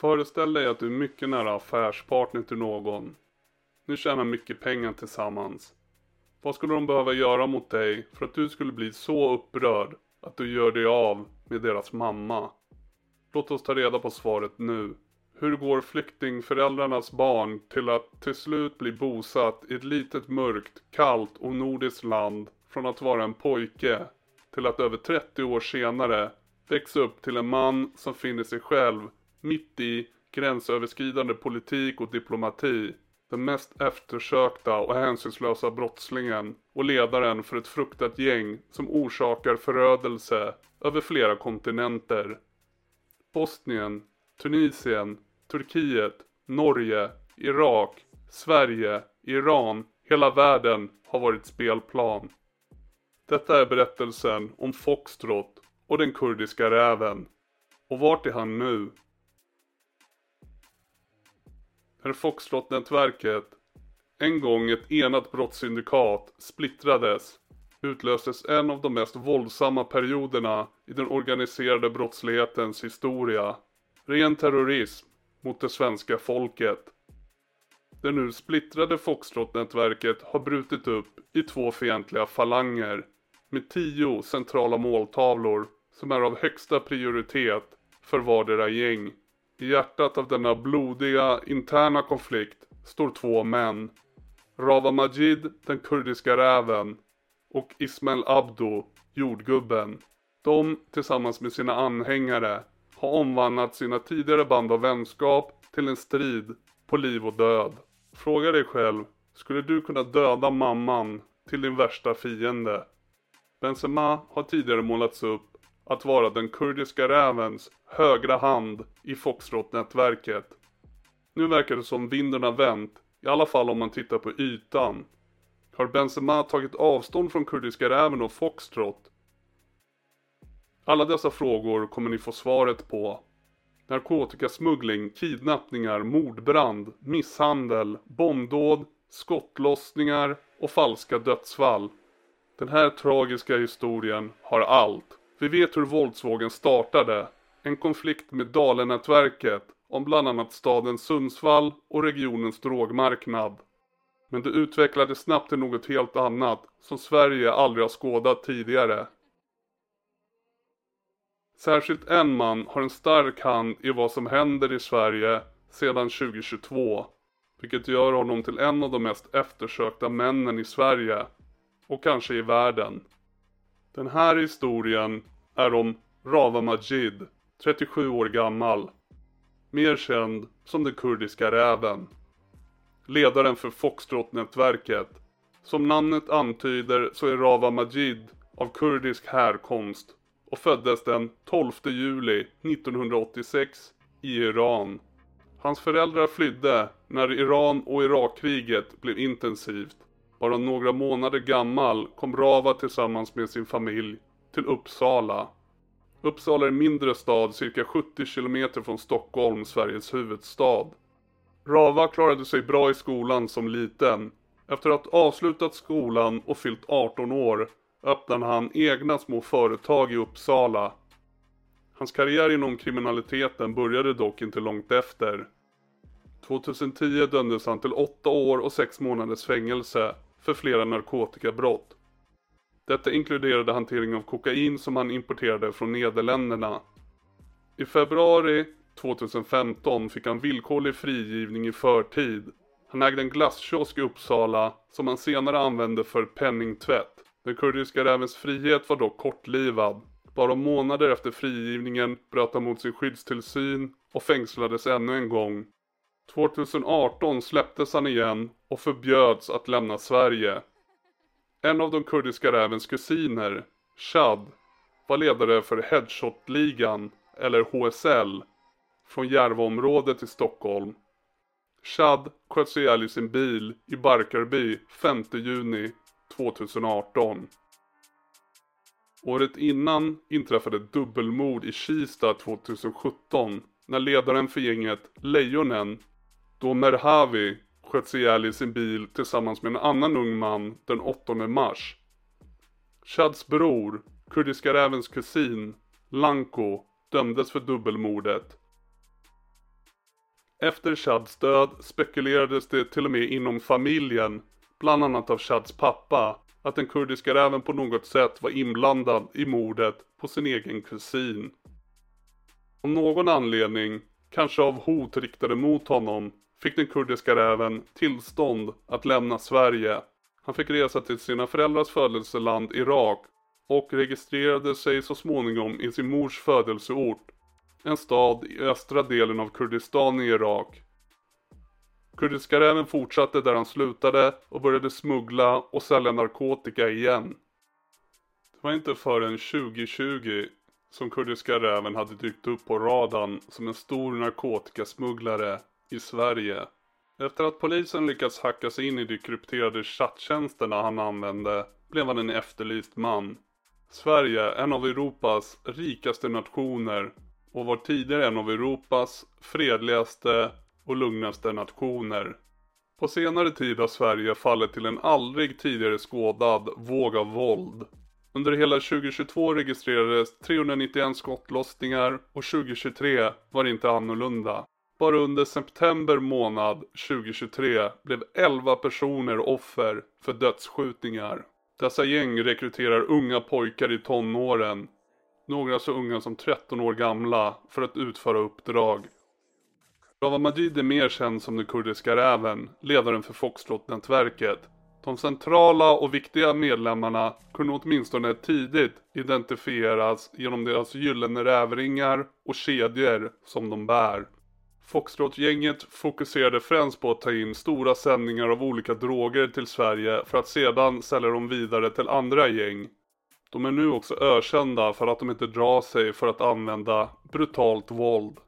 Föreställ dig att du är mycket nära affärspartner till någon. Ni tjänar mycket pengar tillsammans. Vad skulle de behöva göra mot dig för att du skulle bli så upprörd att du gör dig av med deras mamma? Låt oss ta reda på svaret nu. Hur går flyktingföräldrarnas barn till att till slut bli bosatt i ett litet mörkt, kallt och nordiskt land från att vara en pojke till att över 30 år senare växa upp till en man som finner sig själv mitt i gränsöverskridande politik och diplomati. Den mest eftersökta och hänsynslösa brottslingen och ledaren för ett fruktat gäng som orsakar förödelse över flera kontinenter. Bosnien, Tunisien, Turkiet, Norge, Irak, Sverige, Iran, hela världen har varit spelplan. Detta är berättelsen om Foxtrot och den kurdiska räven. Och vart är han nu? När Foxtrot-nätverket, en gång ett enat brottssyndikat, splittrades utlöstes en av de mest våldsamma perioderna i den organiserade brottslighetens historia. Ren terrorism mot det svenska folket. Det nu splittrade Foxtrot-nätverket har brutit upp i två fientliga falanger med tio centrala måltavlor som är av högsta prioritet för vardera gäng. I hjärtat av denna blodiga interna konflikt står två män. Rava Majid, den kurdiska räven och Ismail Abdo, jordgubben. De tillsammans med sina anhängare har omvandlat sina tidigare band av vänskap till en strid på liv och död. Fråga dig själv, skulle du kunna döda mamman till din värsta fiende? Benzema har tidigare målats upp att vara den kurdiska rävens högra hand i Foxtrot-nätverket. Nu verkar det som vinden har vänt, i alla fall om man tittar på ytan. Har Benzema tagit avstånd från kurdiska räven och Foxtrot? Alla dessa frågor kommer ni få svaret på. Narkotikasmuggling, kidnappningar, mordbrand, misshandel, bombdåd, skottlossningar och falska dödsfall. Den här tragiska historien har allt. Vi vet hur våldsvågen startade. En konflikt med Dalenätverket om bland annat staden Sundsvall och regionens drogmarknad. Men det utvecklades snabbt till något helt annat som Sverige aldrig har skådat tidigare. Särskilt en man har en stark hand i vad som händer i Sverige sedan 2022. Vilket gör honom till en av de mest eftersökta männen i Sverige. Och kanske i världen. Den här historien är om Rava Majid, 37 år gammal. Mer känd som den kurdiska räven. Ledaren för Foxtrot-nätverket. Som namnet antyder så är Rava Majid av kurdisk härkomst och föddes den 12 juli 1986 i Iran. Hans föräldrar flydde när Iran och Irakkriget blev intensivt. Bara några månader gammal kom Rava tillsammans med sin familj till Uppsala. Uppsala är en mindre stad cirka 70 kilometer från Stockholm, Sveriges huvudstad. Rava klarade sig bra i skolan som liten. Efter att ha avslutat skolan och fyllt 18 år öppnade han egna små företag i Uppsala. Hans karriär inom kriminaliteten började dock inte långt efter. 2010 dömdes han till 8 år och 6 månaders fängelse för flera narkotikabrott. Detta inkluderade hantering av kokain som han importerade från Nederländerna. I februari 2015 fick han villkorlig frigivning i förtid. Han ägde en glasskiosk i Uppsala som han senare använde för penningtvätt. Den kurdiska rävens frihet var dock kortlivad. Bara månader efter frigivningen bröt han mot sin skyddstillsyn och fängslades ännu en gång. 2018 släpptes han igen och förbjöds att lämna Sverige. En av de kurdiska rävens kusiner, Shad, var ledare för Headshot-ligan, eller HSL, från Järvaområdet i Stockholm. Shad sköts ihjäl i sin bil i Barkarby 5 juni 2018. Året innan inträffade ett dubbelmord i Kista 2017 när ledaren för gänget Lejonen, då Merhavi, sköts ihjäl i sin bil tillsammans med en annan ung man den 8 mars. Chads bror, kurdiska rävens kusin, Lanko, dömdes för dubbelmordet. Efter Chads död spekulerades det till och med inom familjen, bland annat av Chads pappa, att den kurdiska räven på något sätt var inblandad i mordet på sin egen kusin. Av någon anledning, kanske av hot riktade mot honom, fick den kurdiska räven tillstånd att lämna Sverige. Han fick resa till sina föräldrars födelseland Irak och registrerade sig så småningom i sin mors födelseort, en stad i östra delen av Kurdistan i Irak. Kurdiska räven fortsatte där han slutade och började smuggla och sälja narkotika igen. Det var inte förrän 2020 som Kurdiska räven hade dykt upp på radarn som en stor narkotikasmugglare i Sverige. Efter att polisen lyckats hacka sig in i de krypterade chatttjänsterna han använde blev han en efterlyst man. Sverige, en av Europas rikaste nationer och var tidigare en av Europas fredligaste och lugnaste nationer. På senare tid har Sverige fallit till en aldrig tidigare skådad våg av våld. Under hela 2022 registrerades 391 skottlossningar och 2023 var inte annorlunda. Bara under september månad 2023 blev 11 personer offer för dödsskjutningar. Dessa gäng rekryterar unga pojkar i tonåren, några så unga som 13 år gamla, för att utföra uppdrag. Rawa Majid är mer känd som den kurdiska räven, ledaren för Foxtrot-nätverket. De centrala och viktiga medlemmarna kunde åtminstone tidigt identifieras genom deras gyllene rävringar och kedjor som de bär. Foxtrot-gänget fokuserade främst på att ta in stora sändningar av olika droger till Sverige för att sedan sälja dem vidare till andra gäng. De är nu också ökända för att de inte drar sig för att använda brutalt våld.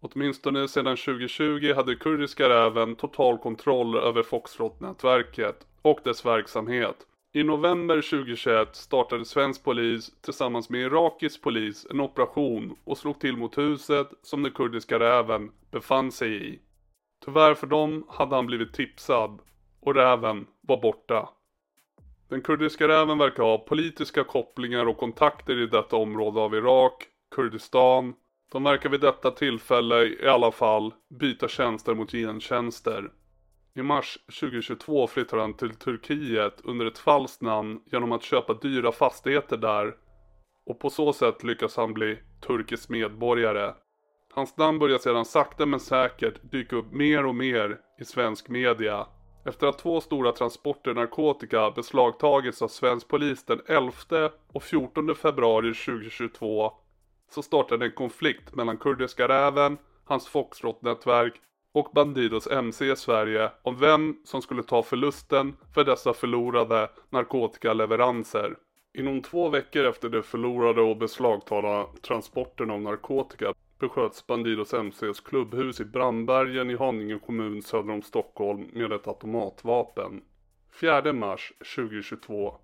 Åtminstone sedan 2020 hade kurdiska räven total kontroll över Foxtrot-nätverket och dess verksamhet. I november 2021 startade svensk polis tillsammans med irakisk polis en operation och slog till mot huset som den kurdiska räven befann sig i. Tyvärr för dem hade han blivit tipsad och räven var borta. Den kurdiska räven verkar ha politiska kopplingar och kontakter i detta område av Irak, Kurdistan. De verkar vid detta tillfälle i alla fall byta tjänster mot gentjänster. I mars 2022 flyttar han till Turkiet under ett falskt namn genom att köpa dyra fastigheter där och på så sätt lyckas han bli turkisk medborgare. Hans namn börjar sedan sakta men säkert dyka upp mer och mer i svensk media. Efter att två stora transporter narkotika beslagtagits av svensk polis den 11 och 14 februari 2022 så startade en konflikt mellan kurdiska räven, hans Foxtrot-nätverk och Bandidos MC i Sverige om vem som skulle ta förlusten för dessa förlorade narkotikaleveranser. Inom två veckor efter de förlorade och beslagtagna transporterna av narkotika besköts Bandidos MCs klubbhus i Brandbergen i Haninge kommun söder om Stockholm med ett automatvapen. 4 mars 2022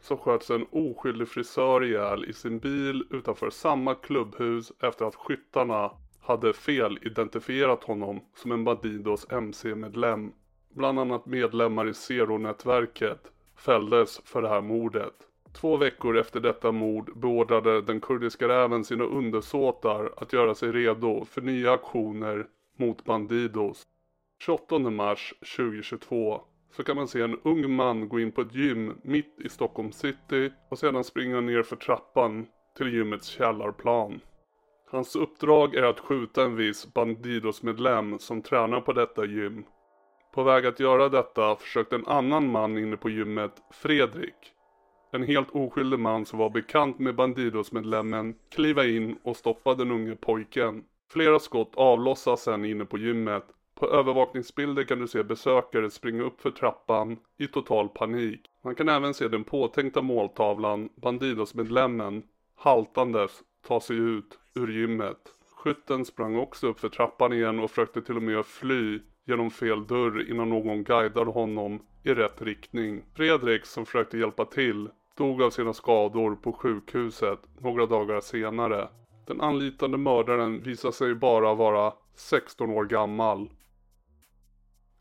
så sköts en oskyldig frisör ihjäl i sin bil utanför samma klubbhus efter att skyttarna hade felidentifierat honom som en Bandidos MC-medlem. Bland annat medlemmar i Zero-nätverket fälldes för det här mordet. Två veckor efter detta mord beordrade den kurdiska räven sina undersåtar att göra sig redo för nya aktioner mot Bandidos. 28 mars 2022 så kan man se en ung man gå in på ett gym mitt i Stockholm city och sedan springa ner för trappan till gymmets källarplan. Hans uppdrag är att skjuta en viss Bandidos-medlem som tränar på detta gym. På väg att göra detta försökte en annan man inne på gymmet, Fredrik, en helt oskyldig man som var bekant med Bandidos-medlemmen, kliva in och stoppa den unge pojken. Flera skott avlossas sen inne på gymmet. På övervakningsbilder kan du se besökare springa upp för trappan i total panik. Man kan även se den påtänkta måltavlan, Bandidos-medlemmen, haltandes ta sig ut ur gymmet. Skytten sprang också upp för trappan igen och försökte till och med fly genom fel dörr innan någon guidade honom i rätt riktning. Fredrik som försökte hjälpa till dog av sina skador på sjukhuset några dagar senare. Den anlitande mördaren visade sig bara vara 16 år gammal.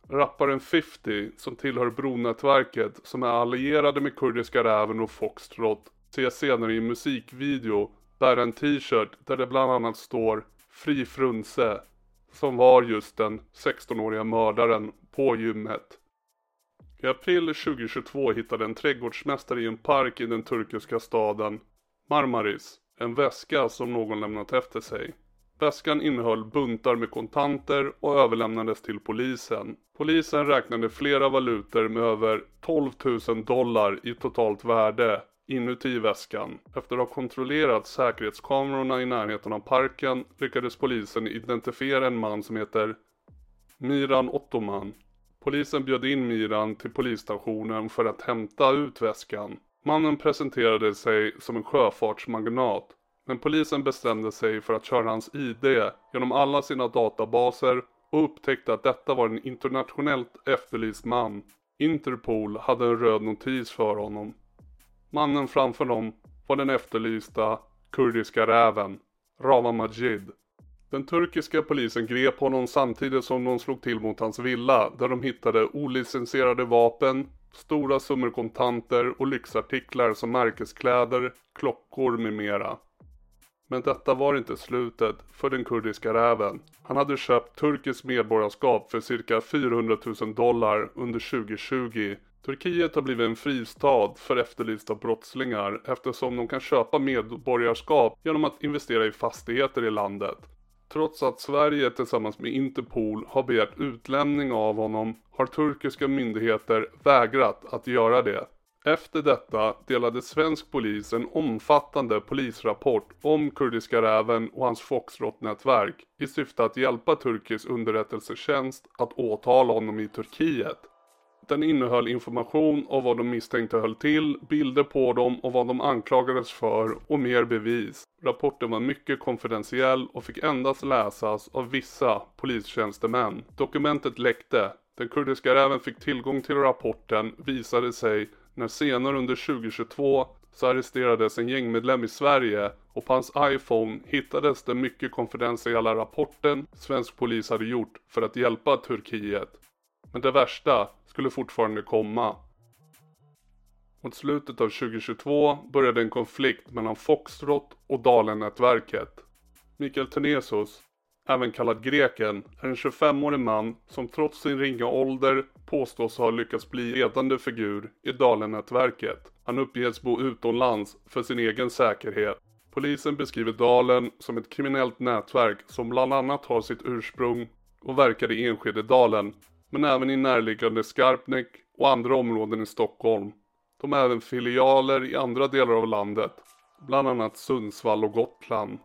Rapparen 50 som tillhör Bronätverket som är allierade med Kurdiska Räven och Foxtrot ses senare i en musikvideo bär en t-shirt där det bland annat står Fri Frunse som var just den 16-åriga mördaren på gymmet. I april 2022 hittade en trädgårdsmästare i en park i den turkiska staden Marmaris en väska som någon lämnat efter sig. Väskan innehöll buntar med kontanter och överlämnades till polisen. Polisen räknade flera valutor med över 12 000 dollar i totalt värde inuti väskan. Efter att ha kontrollerat säkerhetskamerorna i närheten av parken lyckades polisen identifiera en man som heter Miran Ottoman. Polisen bjöd in Miran till polisstationen för att hämta ut väskan. Mannen presenterade sig som en sjöfartsmagnat men polisen bestämde sig för att köra hans ID genom alla sina databaser och upptäckte att detta var en internationellt efterlyst man. Interpol hade en röd notis för honom. Mannen framför dem var den efterlysta kurdiska räven, Rava Majid. Den turkiska polisen grep honom samtidigt som de slog till mot hans villa där de hittade olicensierade vapen, stora summor kontanter och lyxartiklar som märkeskläder, klockor med mera. Men detta var inte slutet för den kurdiska räven. Han hade köpt turkiskt medborgarskap för cirka 400 000 dollar under 2020. Turkiet har blivit en fristad för efterlysta brottslingar eftersom de kan köpa medborgarskap genom att investera i fastigheter i landet. Trots att Sverige tillsammans med Interpol har begärt utlämning av honom har turkiska myndigheter vägrat att göra det. Efter detta delade svensk polis en omfattande polisrapport om kurdiska räven och hans Foxtrot-nätverk i syfte att hjälpa turkisk underrättelsetjänst att åtala honom i Turkiet. Den innehöll information om vad de misstänkte höll till, bilder på dem och vad de anklagades för och mer bevis. Rapporten var mycket konfidentiell och fick endast läsas av vissa polistjänstemän. Dokumentet läckte. Den kurdiska räven fick tillgång till rapporten visade sig när senare under 2022 så arresterades en gängmedlem i Sverige och på hans iPhone hittades den mycket konfidentiella rapporten svensk polis hade gjort för att hjälpa Turkiet. Men det värsta skulle fortfarande komma. Mot slutet av 2022 började en konflikt mellan Foxtrot och Dalen-nätverket. Mikael Tenesos, även kallad Greken, är en 25-årig man som trots sin ringa ålder påstås ha lyckats bli ledande figur i Dalen-nätverket. Han uppges bo utomlands för sin egen säkerhet. Polisen beskriver Dalen som ett kriminellt nätverk som bland annat har sitt ursprung och verkar i Enskededalen, men även i närliggande Skarpnäck och andra områden i Stockholm. De har även filialer i andra delar av landet, bland annat Sundsvall och Gotland.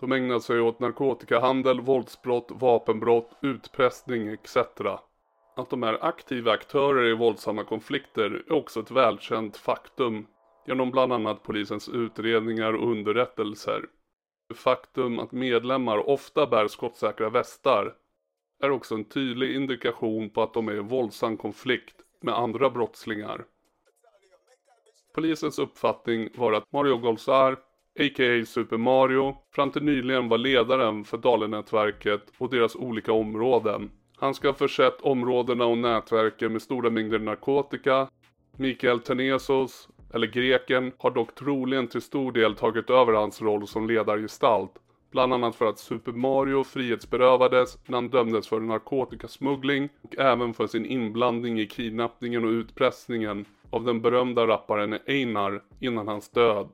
De ägnar sig åt narkotikahandel, våldsbrott, vapenbrott, utpressning etc. Att de är aktiva aktörer i våldsamma konflikter är också ett välkänt faktum genom bland annat polisens utredningar och underrättelser. Det faktum att medlemmar ofta bär skottsäkra västar är också en tydlig indikation på att de är i våldsam konflikt med andra brottslingar. Polisens uppfattning var att Mario Golzar, a.k.a. Super Mario, fram till nyligen var ledaren för Dalenätverket och deras olika områden. Han ska ha försett områdena och nätverken med stora mängder narkotika. Mikael Tenesos, eller greken, har dock troligen till stor del tagit över hans roll som ledargestalt. Bland annat för att Super Mario frihetsberövades när han dömdes för narkotikasmuggling och även för sin inblandning i kidnappningen och utpressningen av den berömda rapparen Einar innan hans död.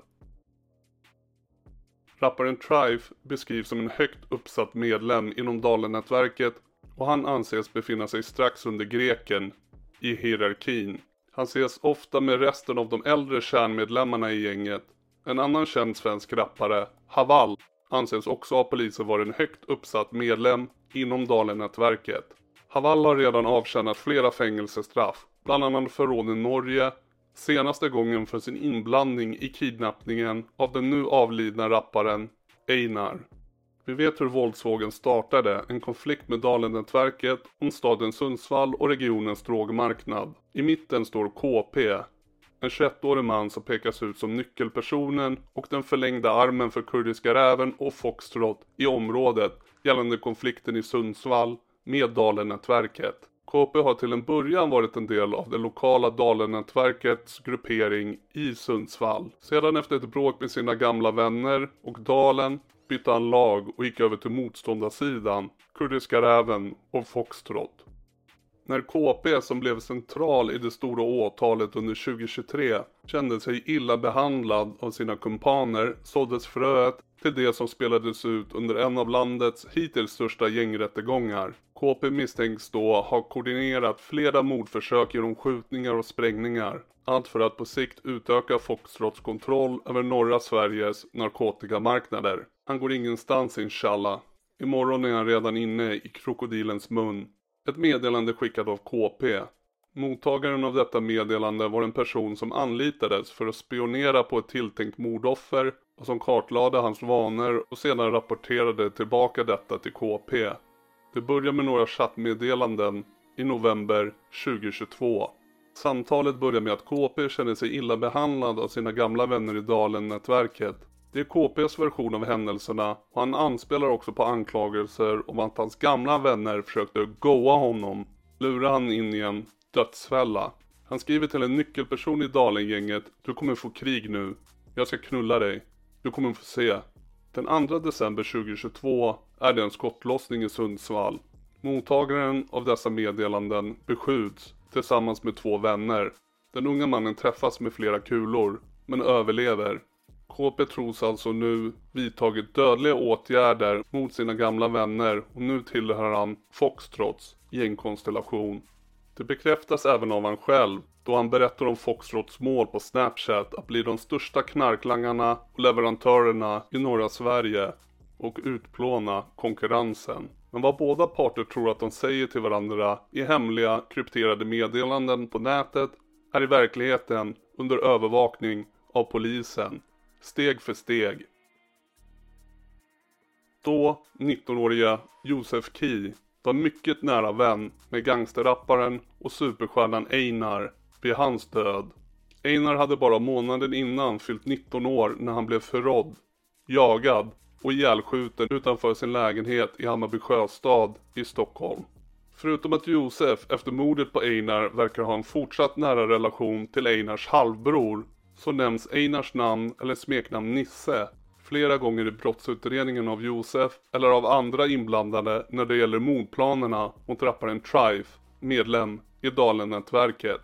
Rapparen Trife beskrivs som en högt uppsatt medlem inom Dalen-nätverket och han anses befinna sig strax under greken i hierarkin. Han ses ofta med resten av de äldre kärnmedlemmarna i gänget. En annan känd svensk rappare, Haval, anses också av polisen vara en högt uppsatt medlem inom Dalen-nätverket. Haval har redan avtjänat flera fängelsestraff, bland annat för rån i Norge, senaste gången för sin inblandning i kidnappningen av den nu avlidna rapparen Einar. Vi vet hur våldsvågen startade, en konflikt med Dalen-nätverket om staden Sundsvall och regionens drogmarknad. I mitten står KP, en 21-årig man som pekas ut som nyckelpersonen och den förlängda armen för Kurdiska räven och Foxtrot i området gällande konflikten i Sundsvall med Dalen-nätverket. KP har till en början varit en del av det lokala Dalen-nätverkets gruppering i Sundsvall. Sedan efter ett bråk med sina gamla vänner och Dalen bytte han lag och gick över till motståndarsidan, Kurdiska räven och Foxtrot. När KP som blev central i det stora åtalet under 2023 kände sig illa behandlad av sina kumpaner såddes fröet till det som spelades ut under en av landets hittills största gängrättegångar. KP misstänks då ha koordinerat flera mordförsök genom skjutningar och sprängningar. Allt för att på sikt utöka Foxtrots kontroll över norra Sveriges narkotikamarknader. Han går ingenstans inshallah. Imorgon är han redan inne i krokodilens mun. Ett meddelande skickat av KP. Mottagaren av detta meddelande var en person som anlitades för att spionera på ett tilltänkt mordoffer och som kartlade hans vanor och sedan rapporterade tillbaka detta till KP. Det börjar med några chattmeddelanden i november 2022. Samtalet börjar med att KP känner sig illa behandlad av sina gamla vänner i Dalen-nätverket. Det är KPs version av händelserna och han anspelar också på anklagelser om att hans gamla vänner försökte goa honom, lura han in i en dödsfälla. Han skriver till en nyckelperson i Dalengänget, du kommer få krig nu. Jag ska knulla dig. Du kommer få se. Den 2 december 2022 är det en skottlossning i Sundsvall. Mottagaren av dessa meddelanden beskjuts tillsammans med två vänner. Den unga mannen träffas med flera kulor, men överlever. KP tros alltså nu vidtagit dödliga åtgärder mot sina gamla vänner och nu tillhör han Foxtrots gängkonstellation. Det bekräftas även av han själv då han berättar om Foxtrots mål på Snapchat att bli de största knarklangarna och leverantörerna i norra Sverige och utplåna konkurrensen. Men vad båda parter tror att de säger till varandra i hemliga krypterade meddelanden på nätet är i verkligheten under övervakning av polisen. Steg för steg. Då 19-åriga Josef Key var mycket nära vän med gangsterrapparen och superstjärnan Einar vid hans död. Einar hade bara månaden innan fyllt 19 år när han blev förrådd, jagad och ihjälskjuten utanför sin lägenhet i Hammarby sjöstad i Stockholm. Förutom att Josef efter mordet på Einar verkar ha en fortsatt nära relation till Einars halvbror så nämns Einars namn eller smeknamn Nisse flera gånger i brottsutredningen av Josef eller av andra inblandade när det gäller mordplanerna mot rapparen Trife, medlem i Dalen-nätverket.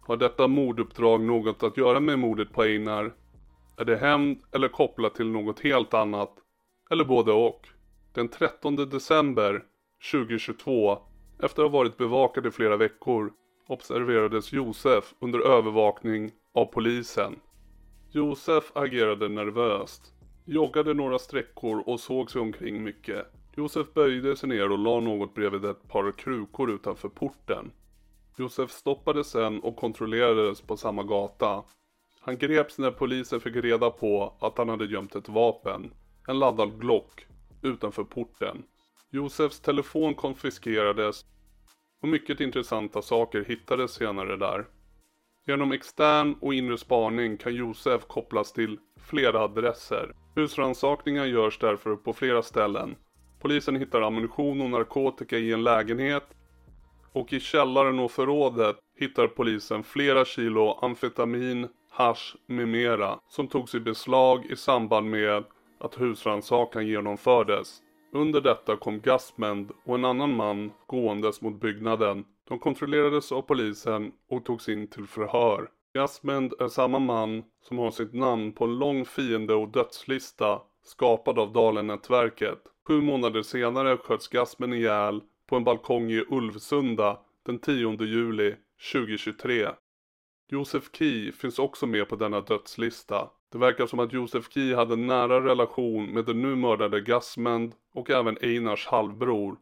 Har detta morduppdrag något att göra med mordet på Einar? Är det hämnd eller kopplat till något helt annat? Eller både och? Den 13 december 2022, efter att ha varit bevakad i flera veckor, observerades Josef under övervakning av polisen. Josef agerade nervöst, joggade några sträckor och såg sig omkring mycket. Josef böjde sig ner och la något bredvid ett par krukor utanför porten. Josef stoppades sen och kontrollerades på samma gata. Han greps när polisen fick reda på att han hade gömt ett vapen, en laddad Glock, utanför porten. Josefs telefon konfiskerades och mycket intressanta saker hittades senare där. Genom extern och inre spaning kan Josef kopplas till flera adresser. Husrannsakningar görs därför på flera ställen. Polisen hittar ammunition och narkotika i en lägenhet och i källaren och förrådet hittar polisen flera kilo amfetamin, hash med mera som togs i beslag i samband med att husrannsakan genomfördes. Under detta kom Gasmend och en annan man gåendes mot byggnaden. De kontrollerades av polisen och togs in till förhör. Gasmend är samma man som har sitt namn på en lång fiende och dödslista skapad av Dalen-nätverket. Sju månader senare sköts Gasmend ihjäl på en balkong i Ulvsunda den 10 juli 2023. Josef Key finns också med på denna dödslista. Det verkar som att Josef Key hade en nära relation med den nu mördade Gasmend och även Einars halvbror.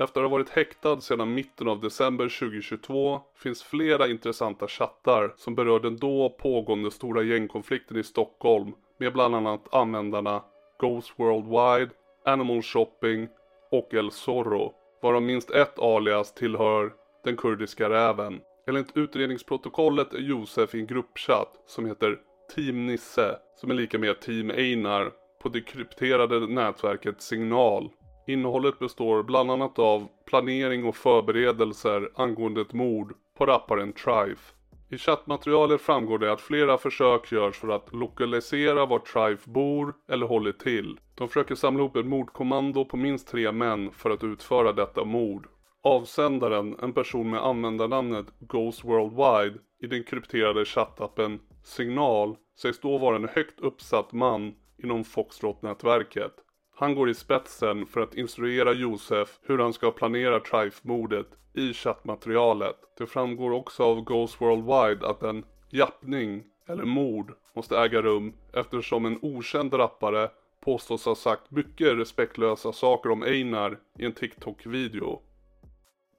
Efter att ha varit häktad sedan mitten av december 2022 finns flera intressanta chattar som berör den då pågående stora gängkonflikten i Stockholm med bland annat användarna Ghost Worldwide, Animal Shopping och El Zorro, varav minst ett alias tillhör den kurdiska räven. Enligt utredningsprotokollet är Josef i en gruppchatt som heter Team Nisse, som är lika med Team Einar, på det krypterade nätverket Signal. Innehållet består bland annat av planering och förberedelser angående ett mord på rapparen Trife. I chattmaterialet framgår det att flera försök görs för att lokalisera var Trife bor eller håller till. De försöker samla ihop ett mordkommando på minst tre män för att utföra detta mord. Avsändaren, en person med användarnamnet Ghost Worldwide i den krypterade chattappen Signal, sägs då vara en högt uppsatt man inom Foxtrot-nätverket. Han går i spetsen för att instruera Josef hur han ska planera Trife-mordet i chattmaterialet. Det framgår också av Ghost Worldwide att en jappning eller mord måste äga rum eftersom en okänd rappare påstås ha sagt mycket respektlösa saker om Einar i en TikTok-video.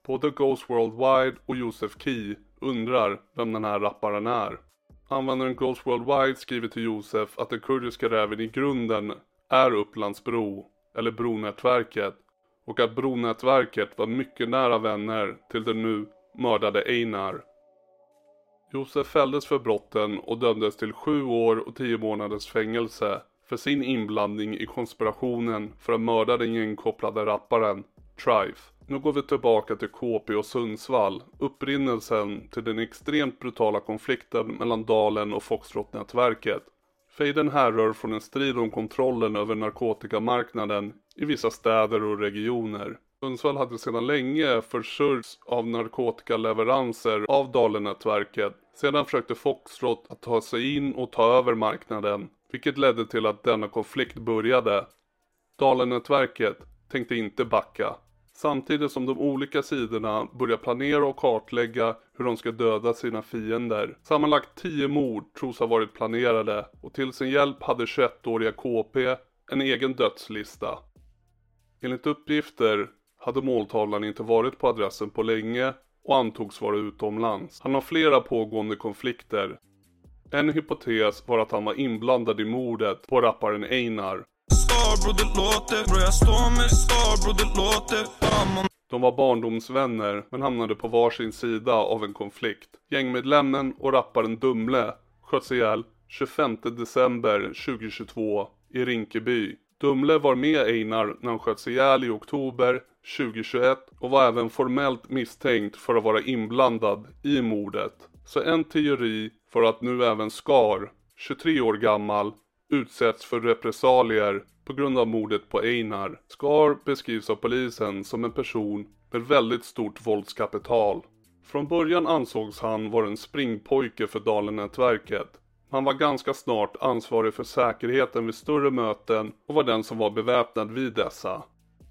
Både Ghost Worldwide och Josef Key undrar vem den här rapparen är. Användaren Ghost Worldwide skriver till Josef att den kurdiska räven i grunden är Upplandsbro eller Bronätverket, och att Bronätverket var mycket nära vänner till den nu mördade Einar. Josef fälldes för brotten och dömdes till sju år och tio månaders fängelse för sin inblandning i konspirationen för att mörda den gängkopplade rapparen Trife. Nu går vi tillbaka till KP och Sundsvall, upprinnelsen till den extremt brutala konflikten mellan Dalen och Foxtrot-nätverket. Fejden härrör från en strid om kontrollen över narkotikamarknaden i vissa städer och regioner. Sundsvall hade sedan länge försörjts av narkotikaleveranser av Dalenätverket. Sedan försökte Foxtrot att ta sig in och ta över marknaden, vilket ledde till att denna konflikt började. Dalenätverket tänkte inte backa. Samtidigt som de olika sidorna börjar planera och kartlägga hur de ska döda sina fiender. Sammanlagt 10 mord tros ha varit planerade och till sin hjälp hade 21-åriga KP en egen dödslista. Enligt uppgifter hade måltavlan inte varit på adressen på länge och antogs vara utomlands. Han har flera pågående konflikter. En hypotes var att han var inblandad i mordet på rapparen Einar bro det låter Bro jag står med star bro det låter De var barndomsvänner men hamnade på varsin sida av en konflikt. Gängmedlemmen och rapparen Dumle sköts ihjäl 25 december 2022 i Rinkeby. Dumle var med Einar när han sköts ihjäl i oktober 2021 och var även formellt misstänkt för att vara inblandad i mordet. Så en teori för att nu även Skar, 23 år gammal, utsätts för repressalier på grund av mordet på Einar. Skar beskrivs av polisen som en person med väldigt stort våldskapital. Från början ansågs han vara en springpojke för Dalenätverket. Han var ganska snart ansvarig för säkerheten vid större möten och var den som var beväpnad vid dessa.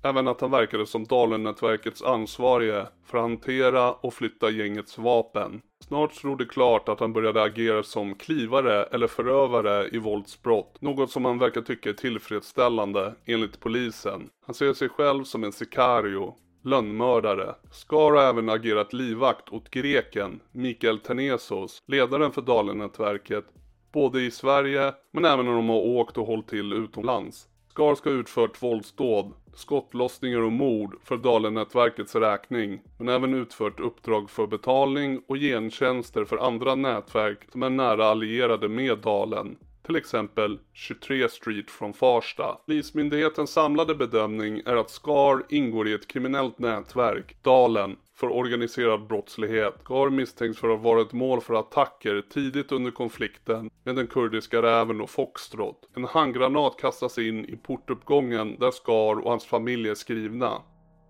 Även att han verkade som Dalenätverkets ansvarige för att hantera och flytta gängets vapen. Snart stod det klart att han började agera som klivare eller förövare i våldsbrott. Något som han verkar tycka är tillfredsställande enligt polisen. Han ser sig själv som en sicario, lönnmördare. Skar har även agerat livvakt åt greken Mikael Tenesos, ledaren för Dalenätverket, både i Sverige men även när de har åkt och hållit till utomlands. Skar ska ha utfört våldsdåd, skottlossningar och mord för Dalenätverkets räkning, men även utfört uppdrag för betalning och gentjänster för andra nätverk som är nära allierade med Dalen. Till exempel 23 Street från Farsta. Polismyndighetens samlade bedömning är att SCAR ingår i ett kriminellt nätverk, Dalen, för organiserad brottslighet. Gar misstänks för att vara ett mål för attacker tidigt under konflikten med den kurdiska räven och Foxtrot. En handgranat kastas in i portuppgången där Skar och hans familj är skrivna.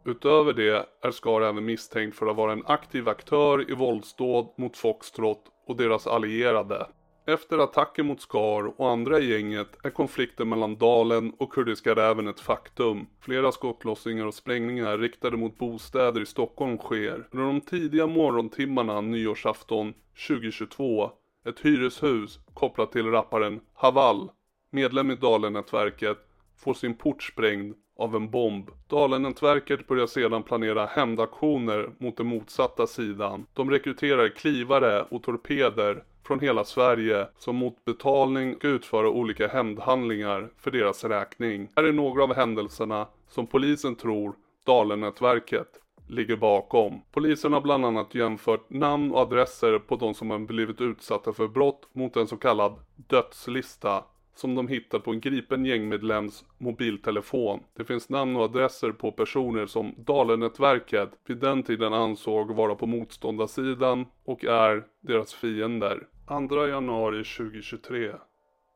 Utöver det är Skar även misstänkt för att vara en aktiv aktör i våldsdåd mot Foxtrot och deras allierade. Efter attacken mot Skar och andra i gänget är konflikten mellan Dalen och Kurdiska räven ett faktum. Flera skottlossningar och sprängningar riktade mot bostäder i Stockholm sker. Under de tidiga morgontimmarna nyårsafton 2022 ett hyreshus kopplat till rapparen Haval, medlem i Dalen-nätverket, får sin port sprängd av en bomb. Dalen-nätverket börjar sedan planera hämndaktioner mot den motsatta sidan. De rekryterar klivare och torpeder från hela Sverige som mot betalning ska utföra olika hämndhandlingar för deras räkning. Här är några av händelserna som polisen tror Dalenätverket ligger bakom. Polisen har bland annat jämfört namn och adresser på de som har blivit utsatta för brott mot en så kallad dödslista som de hittat på en gripen gängmedlems mobiltelefon. Det finns namn och adresser på personer som Dalenätverket vid den tiden ansåg vara på motståndarsidan och är deras fiender. 2 januari 2023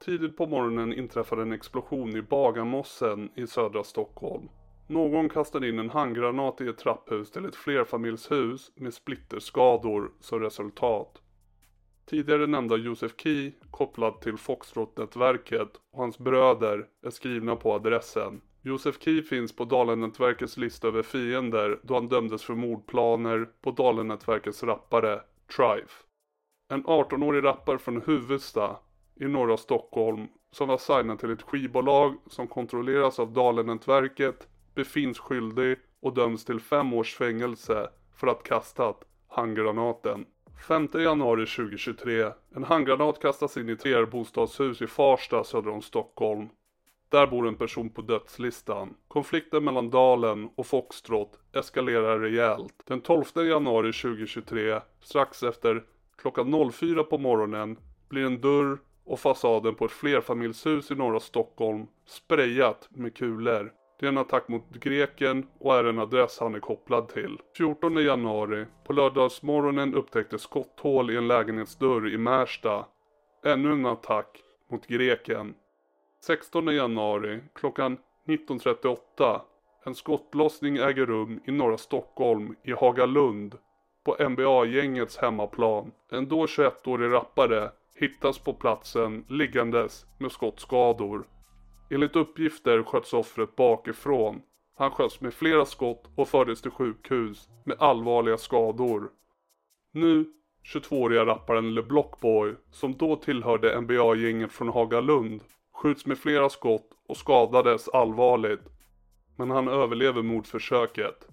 Tidigt på morgonen inträffade en explosion i Bagarmossen i södra Stockholm. Någon kastade in en handgranat i ett trapphus till ett flerfamiljshus med splitterskador som resultat. Tidigare nämnda Josef Key kopplad till Foxtrot-nätverket och hans bröder är skrivna på adressen. Josef Key finns på Dalenätverkets lista över fiender då han dömdes för mordplaner på Dalenätverkets rappare Trife. En 18-årig rappare från Huvudsta i norra Stockholm som var signad till ett skivbolag som kontrolleras av Dalenätverket befinns skyldig och döms till fem års fängelse för att kastat handgranaten. 5 januari 2023. En handgranat kastas in i ett flerbostadshus i Farsta söder om Stockholm. Där bor en person på dödslistan. Konflikten mellan Dalen och Foxtrot eskalerar rejält. Den 12 januari 2023, strax efter klockan 04 på morgonen, blir en dörr och fasaden på ett flerfamiljshus i norra Stockholm sprayat med kulor. Det är en attack mot greken och är en adress han är kopplad till. 14 januari, på lördagsmorgonen upptäcktes skotthål i en lägenhetsdörr i Märsta. Ännu en attack mot greken. 16 januari klockan 19.38. En skottlossning äger rum i norra Stockholm i Hagalund på NBA-gängets hemmaplan. En då 21-årig rappare hittas på platsen liggandes med skottskador. Enligt uppgifter sköts offret bakifrån. Han sköts med flera skott och fördes till sjukhus med allvarliga skador. Nu 22-åriga rapparen LeBlockboy, som då tillhörde NBA-gänget från Hagalund, skjuts med flera skott och skadades allvarligt. Men han överlever mordförsöket.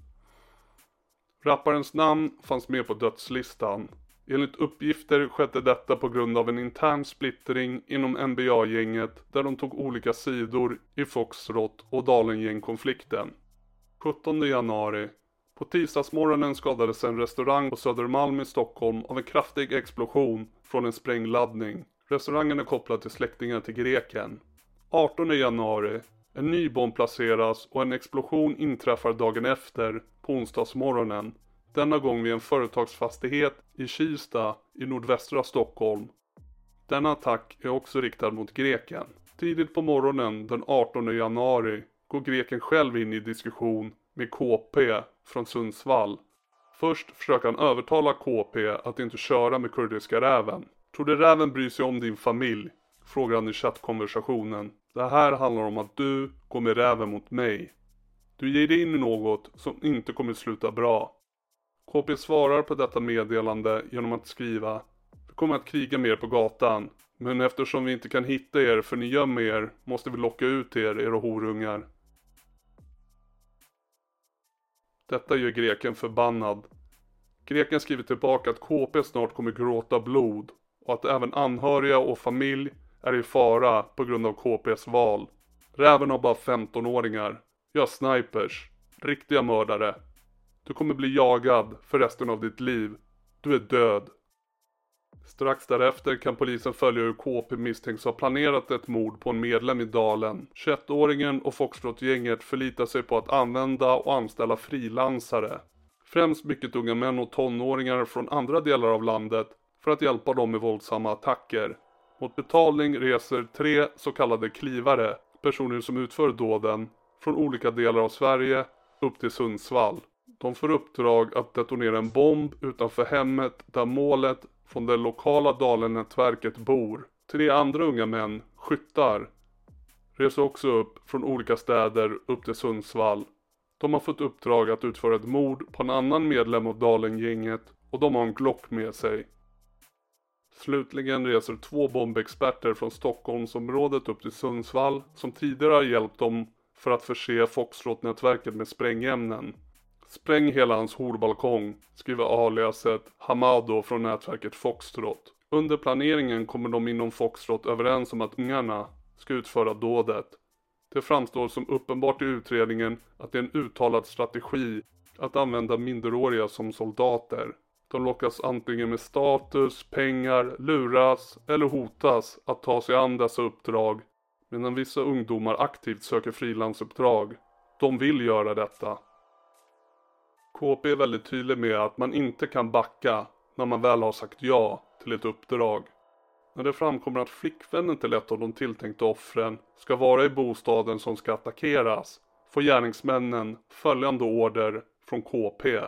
Rapparens namn fanns med på dödslistan Enligt uppgifter skedde detta på grund av en intern splittring inom NBA-gänget där de tog olika sidor i Foxtrot och Dalengäng-konflikten. 17 januari. På tisdagsmorgonen skadades en restaurang på Södermalm i Stockholm av en kraftig explosion från en sprängladdning. Restaurangen är kopplad till släktingar till greken. 18 januari. En ny bomb placeras och en explosion inträffar dagen efter, på onsdagsmorgonen. Denna gång vid en företagsfastighet i Kista i nordvästra Stockholm. Denna attack är också riktad mot greken. Tidigt på morgonen den 18 januari går greken själv in i diskussion med KP från Sundsvall. Först försöker han övertala KP att inte köra med kurdiska räven. Tror du räven bryr sig om din familj? Frågar han i chattkonversationen. Det här handlar om att du går med räven mot mig. Du ger dig in i något som inte kommer sluta bra. KP svarar på detta meddelande genom att skriva Vi kommer att kriga med er på gatan. Men eftersom vi inte kan hitta er för ni gömmer er måste vi locka ut er, era horungar. Detta gör greken förbannad. Greken skriver tillbaka att KP snart kommer gråta blod och att även anhöriga och familj är i fara på grund av KPs val. Räven har bara 15-åringar. Jag har snipers. Riktiga mördare. Du kommer bli jagad för resten av ditt liv. Du är död. Strax därefter kan polisen följa hur KP misstänks ha planerat ett mord på en medlem i Dalen. 21-åringen och Foxtrot-gänget förlitar sig på att använda och anställa frilansare. Främst mycket unga män och tonåringar från andra delar av landet för att hjälpa dem med våldsamma attacker. Mot betalning reser tre så kallade klivare, personer som utför dåden, från olika delar av Sverige upp till Sundsvall. De får uppdrag att detonera en bomb utanför hemmet där målet från det lokala Dalenätverket bor. Tre andra unga män, skyttar, reser också upp från olika städer upp till Sundsvall. De har fått uppdrag att utföra ett mord på en annan medlem av Dalengänget och de har en Glock med sig. Slutligen reser två bombexperter från Stockholmsområdet upp till Sundsvall som tidigare har hjälpt dem för att förse Foxtrot-nätverket med sprängämnen. Spräng hela hans horbalkong, skriver aliaset Hamado från nätverket Foxtrot. Under planeringen kommer de inom Foxtrot överens om att ungarna ska utföra dådet. Det framstår som uppenbart i utredningen att det är en uttalad strategi att använda minderåriga som soldater. De lockas antingen med status, pengar, luras eller hotas att ta sig an dessa uppdrag medan vissa ungdomar aktivt söker frilansuppdrag. De vill göra detta. KP är väldigt tydlig med att man inte kan backa när man väl har sagt ja till ett uppdrag. När det framkommer att flickvännen till ett av de tilltänkta offren ska vara i bostaden som ska attackeras får gärningsmännen följande order från KP.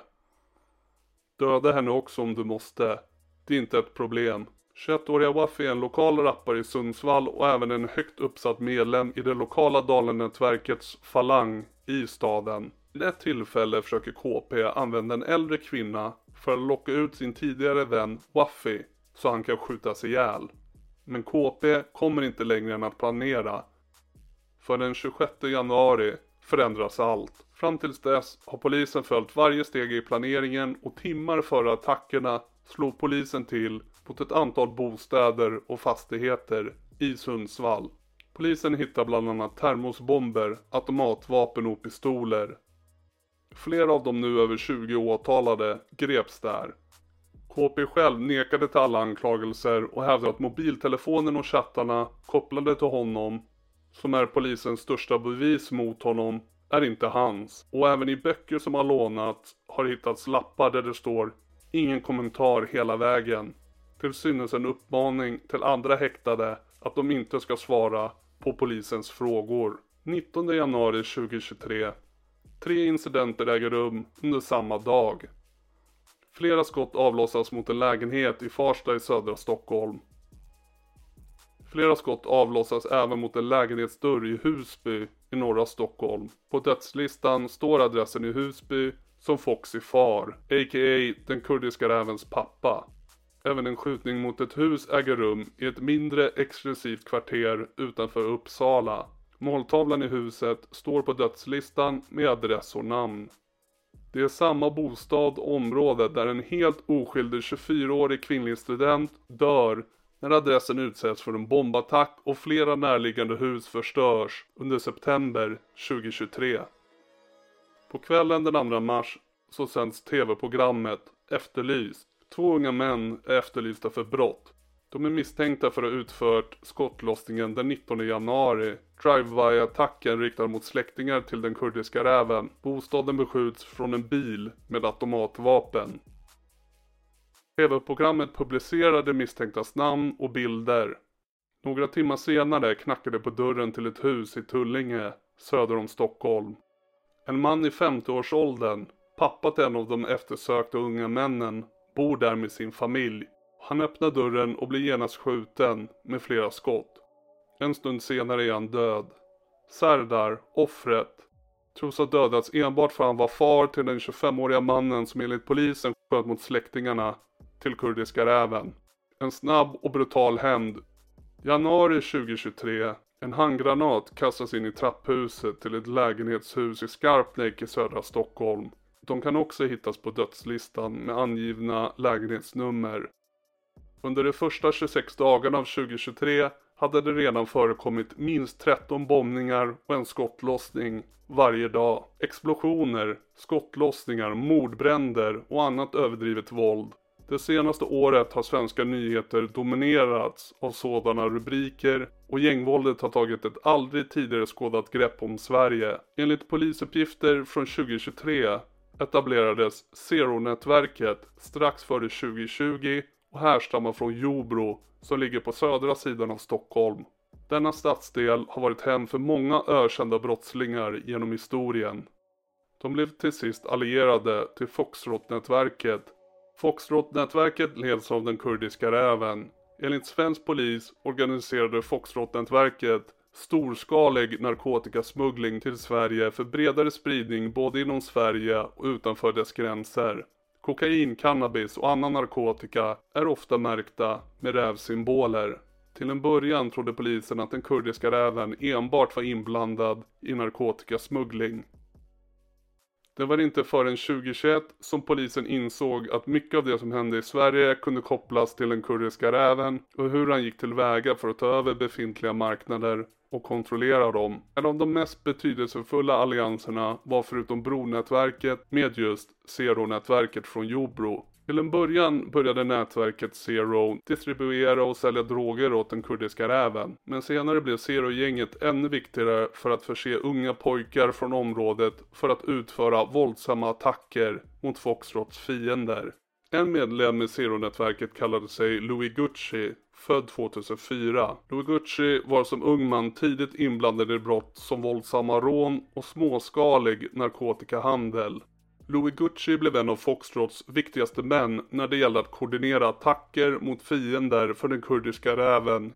Döda henne också om du måste. Det är inte ett problem. 21-åriga Waffe är en lokal rappare i Sundsvall och även en högt uppsatt medlem i det lokala Dalenätverkets Falang i staden. Vid ett tillfälle försöker KP använda en äldre kvinna för att locka ut sin tidigare vän Waffy så han kan skjutas ihjäl. Men KP kommer inte längre än att planera. För den 26 januari förändras allt. Fram tills dess har polisen följt varje steg i planeringen och timmar före attackerna slog polisen till mot ett antal bostäder och fastigheter i Sundsvall. Polisen hittar bland annat termosbomber, automatvapen och pistoler. Flera av de nu över 20 åtalade greps där. KP själv nekade till alla anklagelser och hävdar att mobiltelefonen och chattarna kopplade till honom, som är polisens största bevis mot honom, är inte hans. Och även i böcker som har lånat har hittats lappar där det står Ingen kommentar hela vägen. Till synes en uppmaning till andra häktade att de inte ska svara på polisens frågor. 19 januari 2023. Tre incidenter äger rum under samma dag. Flera skott avlossas mot en lägenhet i Farsta i södra Stockholm. Flera skott avlossas även mot en lägenhetsdörr i Husby i norra Stockholm. På dödslistan står adressen i Husby som Foxy far, a.k.a. den kurdiska rävens pappa. Även en skjutning mot ett hus äger rum i ett mindre exklusivt kvarter utanför Uppsala. Måltavlan i huset står på dödslistan med adress och namn. Det är samma bostad och område där en helt oskyldig 24-årig kvinnlig student dör när adressen utsätts för en bombattack och flera närliggande hus förstörs under september 2023. På kvällen den 2 mars så sänds tv-programmet Efterlyst. Två unga män är efterlysta för brott. De är misstänkta för att ha utfört skottlossningen den 19 januari. Drive-by-attacken riktad mot släktingar till den kurdiska räven. Bostaden beskjuts från en bil med automatvapen. TV-programmet publicerade misstänktas namn och bilder. Några timmar senare knackade på dörren till ett hus i Tullinge, söder om Stockholm. En man i 50-årsåldern, pappa till en av de eftersökta unga männen, bor där med sin familj. Han öppnar dörren och blir genast skjuten med flera skott. En stund senare är han död. Serdar, offret, tros ha dödats enbart för att han var far till den 25-åriga mannen som enligt polisen sköt mot släktingarna till kurdiska räven. En snabb och brutal hämnd. Januari 2023. En handgranat kastas in i trapphuset till ett lägenhetshus i Skarpnäck i södra Stockholm. De kan också hittas på dödslistan med angivna lägenhetsnummer. Under de första 26 dagarna av 2023 hade det redan förekommit minst 13 bombningar och en skottlossning varje dag. Explosioner, skottlossningar, mordbränder och annat överdrivet våld. Det senaste året har svenska nyheter dominerats av sådana rubriker och gängvåldet har tagit ett aldrig tidigare skådat grepp om Sverige. Enligt polisuppgifter från 2023 etablerades Zero-nätverket strax före 2020 och härstammar från Jobro som ligger på södra sidan av Stockholm. Denna stadsdel har varit hem för många ökända brottslingar genom historien. De blev till sist allierade till Foxtrot-nätverket. Foxtrot-nätverket leds av den kurdiska räven. Enligt svensk polis organiserade Foxtrot-nätverket storskalig narkotikasmuggling till Sverige för bredare spridning både inom Sverige och utanför dess gränser. Kokain, cannabis och annan narkotika är ofta märkta med rävsymboler. Till en början trodde polisen att den kurdiska räven enbart var inblandad i narkotikasmuggling. Det var inte förrän 2021 som polisen insåg att mycket av det som hände i Sverige kunde kopplas till den kurdiska räven och hur han gick tillväga för att ta över befintliga marknader och kontrollera dem. En av de mest betydelsefulla allianserna var förutom Bronätverket med just Zero-nätverket från Jobro. Till en början började nätverket Zero distribuera och sälja droger åt den kurdiska räven. Men senare blev Zero-gänget ännu viktigare för att förse unga pojkar från området för att utföra våldsamma attacker mot Foxtrots fiender. En medlem i Zero-nätverket kallade sig Louis Gucci, född 2004. Louis Gucci var som ung man tidigt inblandad i brott som våldsamma rån och småskalig narkotikahandel. Louis Gucci blev en av Foxtrots viktigaste män när det gällde att koordinera attacker mot fiender för den kurdiska räven.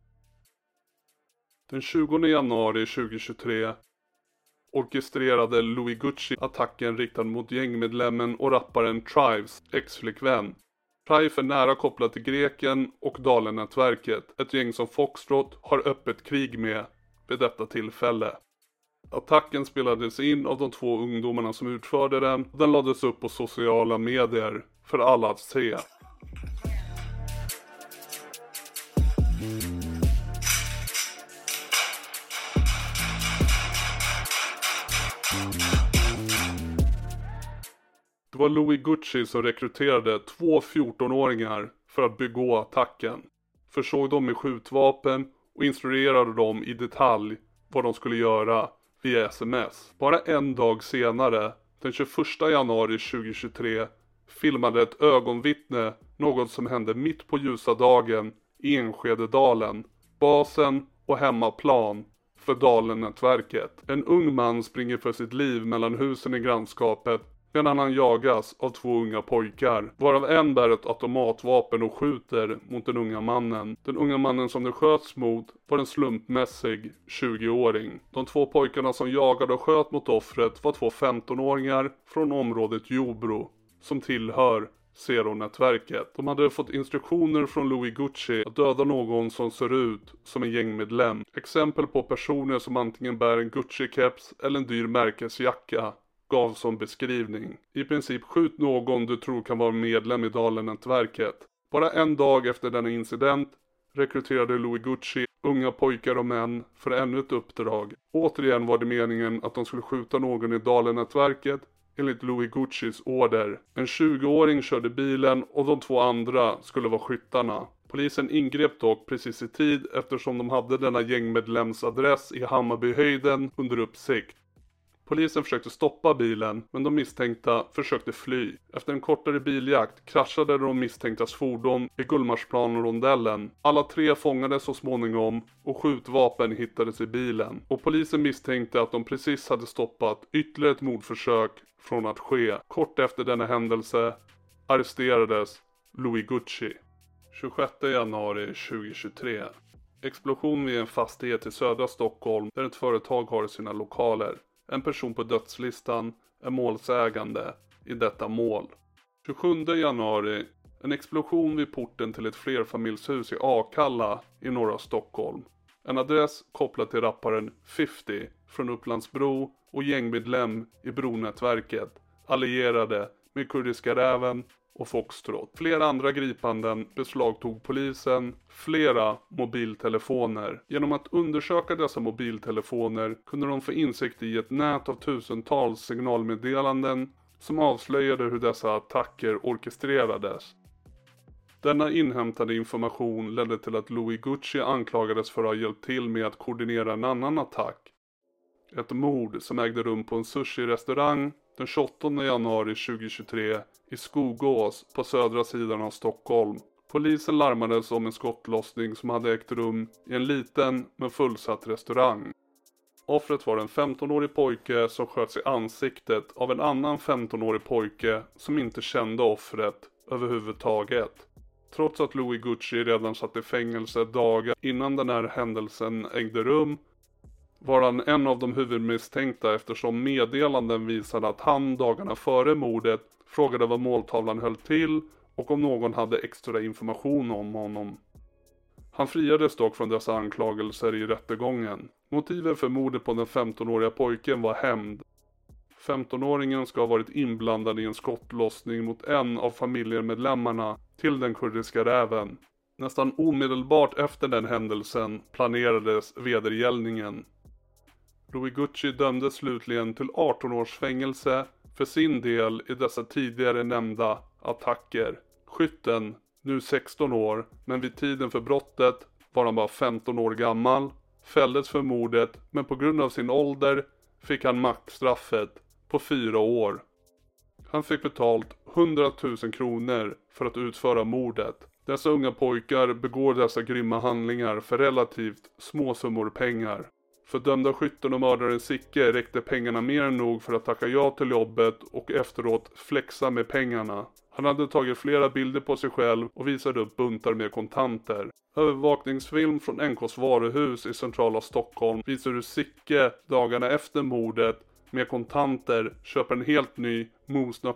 Den 20 januari 2023 orkestrerade Louis Gucci attacken riktad mot gängmedlemmen och rapparen Trives ex-flickvän. Trife är nära kopplad till Greken och Dalen-nätverket, ett gäng som Foxtrot har öppet krig med vid detta tillfälle. Attacken spelades in av de två ungdomarna som utförde den och den lades upp på sociala medier för alla att se. Det var Louis Gucci som rekryterade två 14-åringar för att begå attacken. Försåg dem med skjutvapen och instruerade dem i detalj vad de skulle göra via sms. Bara en dag senare, den 21 januari 2023, filmade ett ögonvittne något som hände mitt på ljusa dagen i Enskededalen, basen och hemmaplan för Dalen-nätverket. En ung man springer för sitt liv mellan husen i grannskapet medan han jagas av två unga pojkar, varav en bär ett automatvapen och skjuter mot den unga mannen. Den unga mannen som det sköts mot var en slumpmässig 20-åring. De två pojkarna som jagade och sköt mot offret var två 15-åringar från området Jobro, som tillhör Zero-nätverket. De hade fått instruktioner från Louis Gucci att döda någon som ser ut som en gängmedlem. Exempel på personer som antingen bär en Gucci-keps eller en dyr märkesjacka gav som beskrivning. I princip skjut någon du tror kan vara medlem i Dalen-nätverket. Bara en dag efter denna incident rekryterade Louis Gucci unga pojkar och män för ännu ett uppdrag. Återigen var det meningen att de skulle skjuta någon i Dalen-nätverket enligt Louis Guccis order. En 20-åring körde bilen och de två andra skulle vara skyttarna. Polisen ingrep dock precis i tid eftersom de hade denna gängmedlemsadress i Hammarbyhöjden under uppsikt. Polisen försökte stoppa bilen, men de misstänkta försökte fly. Efter en kortare biljakt kraschade de misstänktas fordon i Gullmarsplan-rondellen. Alla tre fångades så småningom och skjutvapen hittades i bilen. Och polisen misstänkte att de precis hade stoppat ytterligare ett mordförsök från att ske. Kort efter denna händelse arresterades Louis Gucci. 26 januari 2023. Explosion vid en fastighet i södra Stockholm där ett företag har sina lokaler. En person på dödslistan är målsägande i detta mål. 27 januari. En explosion vid porten till ett flerfamiljshus i Akalla i norra Stockholm. En adress kopplad till rapparen 50 från Upplandsbro och gängmedlem i Bronätverket. Allierade med Kurdiska räven och Foxtrot. Flera andra gripanden beslagtog polisen flera mobiltelefoner. Genom att undersöka dessa mobiltelefoner kunde de få insikt i ett nät av tusentals signalmeddelanden som avslöjade hur dessa attacker orkestrerades. Denna inhämtade information ledde till att Louis Gucci anklagades för att ha hjälpt till med att koordinera en annan attack. Ett mord som ägde rum på en sushi-restaurang den 28 januari 2023 i Skogås på södra sidan av Stockholm. Polisen larmades om en skottlossning som hade ägt rum i en liten men fullsatt restaurang. Offret var en 15-årig pojke som sköts i ansiktet av en annan 15-årig pojke som inte kände offret överhuvudtaget. Trots att Louis Gucci redan satt i fängelse dagar innan den här händelsen ägde rum var han en av de huvudmisstänkta eftersom meddelanden visade att han dagarna före mordet frågade vad måltavlan höll till och om någon hade extra information om honom. Han friades dock från dessa anklagelser i rättegången. Motivet för mordet på den 15-åriga pojken var hämnd. 15-åringen ska ha varit inblandad i en skottlossning mot en av familjemedlemmarna till den kurdiska räven. Nästan omedelbart efter den händelsen planerades vedergällningen. Louis Gucci dömdes slutligen till 18 års fängelse för sin del i dessa tidigare nämnda attacker Skytten, nu 16 år, men vid tiden för brottet var han bara 15 år gammal, fälldes för mordet men på grund av sin ålder fick han maxstraffet på 4 år. Han fick betalt 100 000 kronor för att utföra mordet. Dessa unga pojkar begår dessa grymma handlingar för relativt små summor pengar. För dömda skytten och mördaren Sicke räckte pengarna mer än nog för att tacka ja till jobbet och efteråt flexa med pengarna. Han hade tagit flera bilder på sig själv och visade upp buntar med kontanter. Övervakningsfilm från NKs varuhus i centrala Stockholm visar hur Sicke dagarna efter mordet med kontanter köper en helt ny moose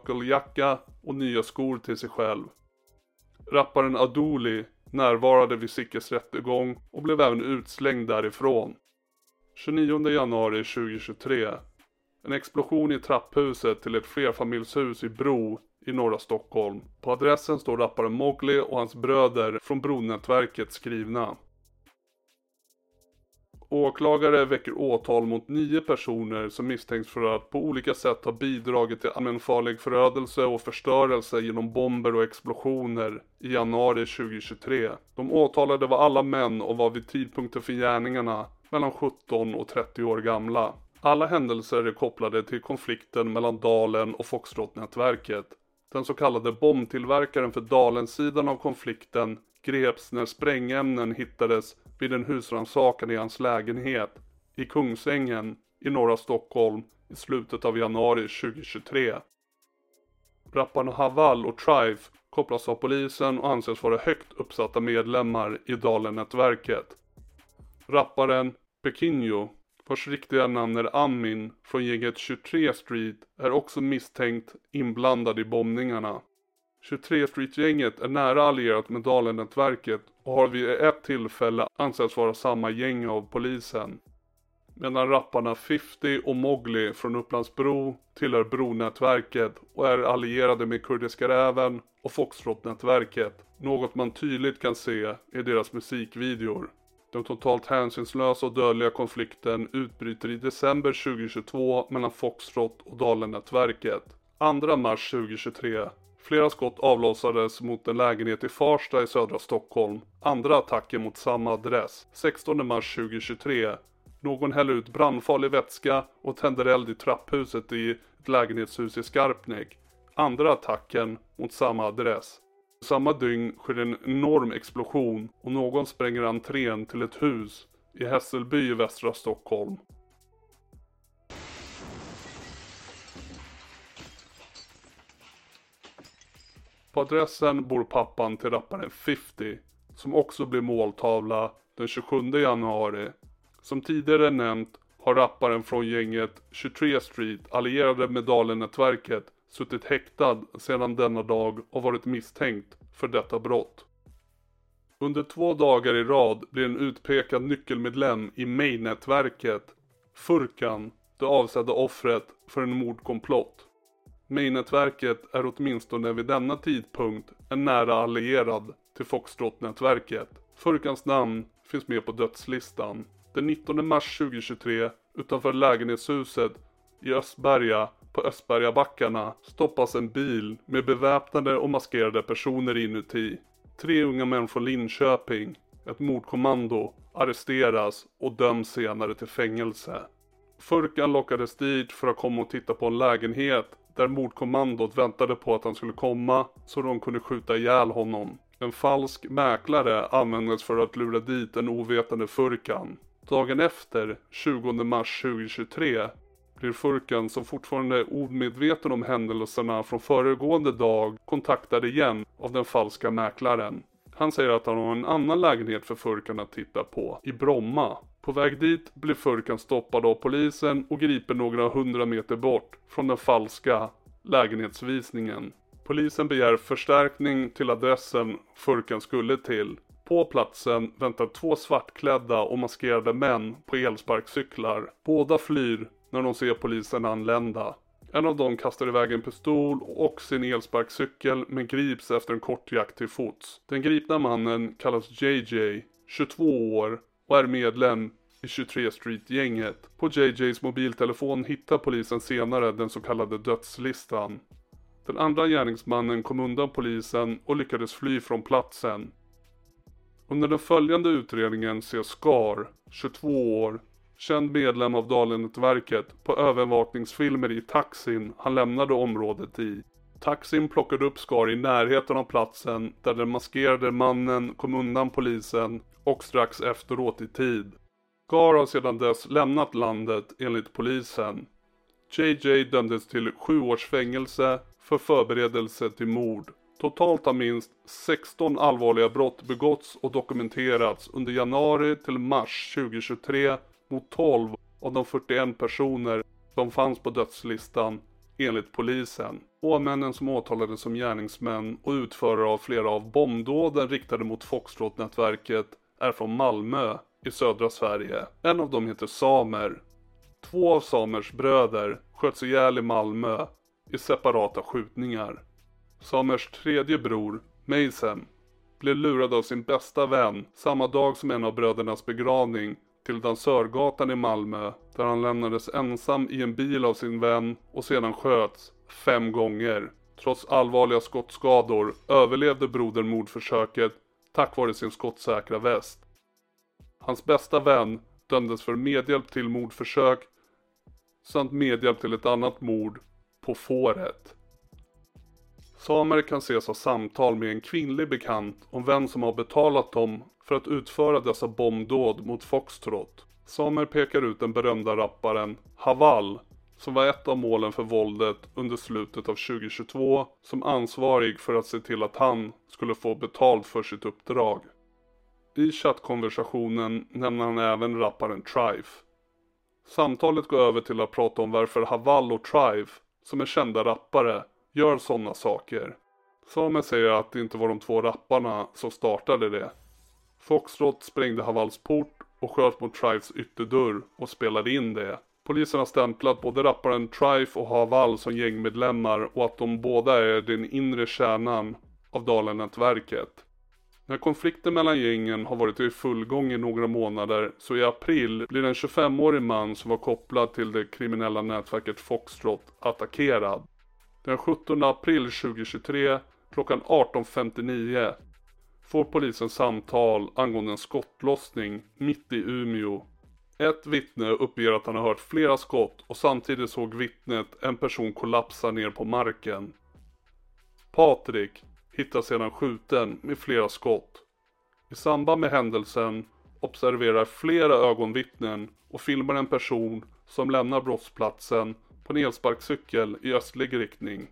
och nya skor till sig själv. Rapparen Adoli närvarade vid Sickes rättegång och blev även utslängd därifrån. 29 januari 2023. En explosion i trapphuset till ett flerfamiljshus i Bro i norra Stockholm. På adressen står rapparen Mowgli och hans bröder från Bronätverket skrivna. Åklagare väcker åtal mot nio personer som misstänks för att på olika sätt ha bidragit till allmänfarlig förödelse och förstörelse genom bomber och explosioner i januari 2023. De åtalade var alla män och var vid tidpunkten för gärningarna mellan 17 och 30 år gamla. Alla händelser är kopplade till konflikten mellan Dalen och Foxtrot-nätverket. Den så kallade bombtillverkaren för Dalensidan av konflikten greps när sprängämnen hittades vid en husrannsakan i hans lägenhet i Kungsängen i norra Stockholm i slutet av januari 2023. Rapparna Haval och Trife kopplas av polisen och anses vara högt uppsatta medlemmar i Dalen-nätverket. Rapparen Pekinho, vars riktiga namn är Amin från gänget 23 Street, är också misstänkt inblandad i bombningarna. 23 Street-gänget är nära allierat med Dalen-nätverket och har vid ett tillfälle ansetts vara samma gäng av polisen. Medan rapparna 50 och Mowgli från Upplandsbro tillhör Bronätverket och är allierade med Kurdiska Räven och Foxtrot-nätverket. Något man tydligt kan se i deras musikvideor. Den totalt hänsynslösa och dödliga konflikten utbryter i december 2022 mellan Foxtrot och Dalennätverket. 2 mars 2023 Flera skott avlossades mot en lägenhet i Farsta i södra Stockholm. Andra attacker mot samma adress. 16 mars 2023. Någon häller ut brandfarlig vätska och tänder eld i trapphuset i ett lägenhetshus i Skarpnäck. Andra attacken mot samma adress. Samma dygn sker en enorm explosion och någon spränger entrén till ett hus i Hässelby i västra Stockholm. På adressen bor pappan till rapparen 50 som också blir måltavla den 27 januari. Som tidigare nämnt har rapparen från gänget 23 Street allierade med Dalen-nätverket suttit häktad sedan denna dag och varit misstänkt för detta brott. Under två dagar i rad blir en utpekad nyckelmedlem i May nätverket, Furkan, det avsedda offret för en mordkomplott. May nätverket är åtminstone vid denna tidpunkt en nära allierad till Foxtrot-nätverket. Furkans namn finns med på dödslistan. Den 19 mars 2023 utanför lägenhetshuset i Östberga på Östbergabackarna stoppas en bil med beväpnade och maskerade personer inuti. Tre unga män från Linköping, ett mordkommando, arresteras och döms senare till fängelse. Furkan lockades dit för att komma och titta på en lägenhet där mordkommandot väntade på att han skulle komma så de kunde skjuta ihjäl honom. En falsk mäklare användes för att lura dit en ovetande Furkan. Dagen efter, 20 mars 2023, blir Furkan som fortfarande är omedveten om händelserna från föregående dag kontaktad igen av den falska mäklaren. Han säger att han har en annan lägenhet för Furkan att titta på, i Bromma. På väg dit blir Furkan stoppad av polisen och gripen några hundra meter bort från den falska lägenhetsvisningen. Polisen begär förstärkning till adressen Furkan skulle till. På platsen väntar två svartklädda och maskerade män på elsparkcyklar. Båda flyr när de ser polisen anlända. En av dem kastar iväg en pistol och sin elsparkcykel men grips efter en kort jakt till fots. Den gripna mannen kallas JJ, 22 år och är medlem i 23 Street-gänget. På JJs mobiltelefon hittar polisen senare den så kallade dödslistan. Den andra gärningsmannen kom undan polisen och lyckades fly från platsen. Under den följande utredningen ses Skar, 22 år, känd medlem av Dalenätverket, på övervakningsfilmer i taxin han lämnade området i. Taxin plockade upp Skar i närheten av platsen där den maskerade mannen kom undan polisen och strax efteråt i tid. Skar har sedan dess lämnat landet enligt polisen. JJ dömdes till sju års fängelse för förberedelse till mord. Totalt har minst 16 allvarliga brott begåtts och dokumenterats under januari till mars 2023 mot 12 av de 41 personer som fanns på dödslistan enligt polisen. Åmännen som åtalades som gärningsmän och utförare av flera av bombdåden riktade mot Foxtrot-nätverket är från Malmö i södra Sverige. En av dem heter Samer. Två av Samers bröder sköts ihjäl i Malmö i separata skjutningar. Samers tredje bror, Meisem, blev lurad av sin bästa vän samma dag som en av brödernas begravning till Dansörgatan i Malmö där han lämnades ensam i en bil av sin vän och sedan sköts fem gånger. Trots allvarliga skottskador överlevde brodern mordförsöket tack vare sin skottsäkra väst. Hans bästa vän dömdes för medhjälp till mordförsök samt medhjälp till ett annat mord på fåret. Samer kan ses ha samtal med en kvinnlig bekant om vem som har betalat dem för att utföra dessa bombdåd mot Foxtrot. Samer pekar ut den berömda rapparen Haval som var ett av målen för våldet under slutet av 2022 som ansvarig för att se till att han skulle få betalt för sitt uppdrag. I chattkonversationen nämner han även rapparen Trife. Samtalet går över till att prata om varför Haval och Trife, som är kända rappare, gör sådana saker. Samer säger att det inte var de två rapparna som startade det. Foxtrot sprängde Havals port och sköt mot Trifes ytterdörr och spelade in det. Polisen har stämplat både rapparen Trife och Haval som gängmedlemmar och att de båda är den inre kärnan av Dalenätverket. När konflikten mellan gängen har varit i full gång i några månader så i april blir en 25-årig man som var kopplad till det kriminella nätverket Foxtrot attackerad. Den 17 april 2023 klockan 18.59 får polisen samtal angående en skottlossning mitt i Umeå. Ett vittne uppger att han har hört flera skott och samtidigt såg vittnet en person kollapsa ner på marken. Patrik hittas sedan skjuten med flera skott. I samband med händelsen observerar flera ögonvittnen och filmar en person som lämnar brottsplatsen på en elsparkcykel i östlig riktning.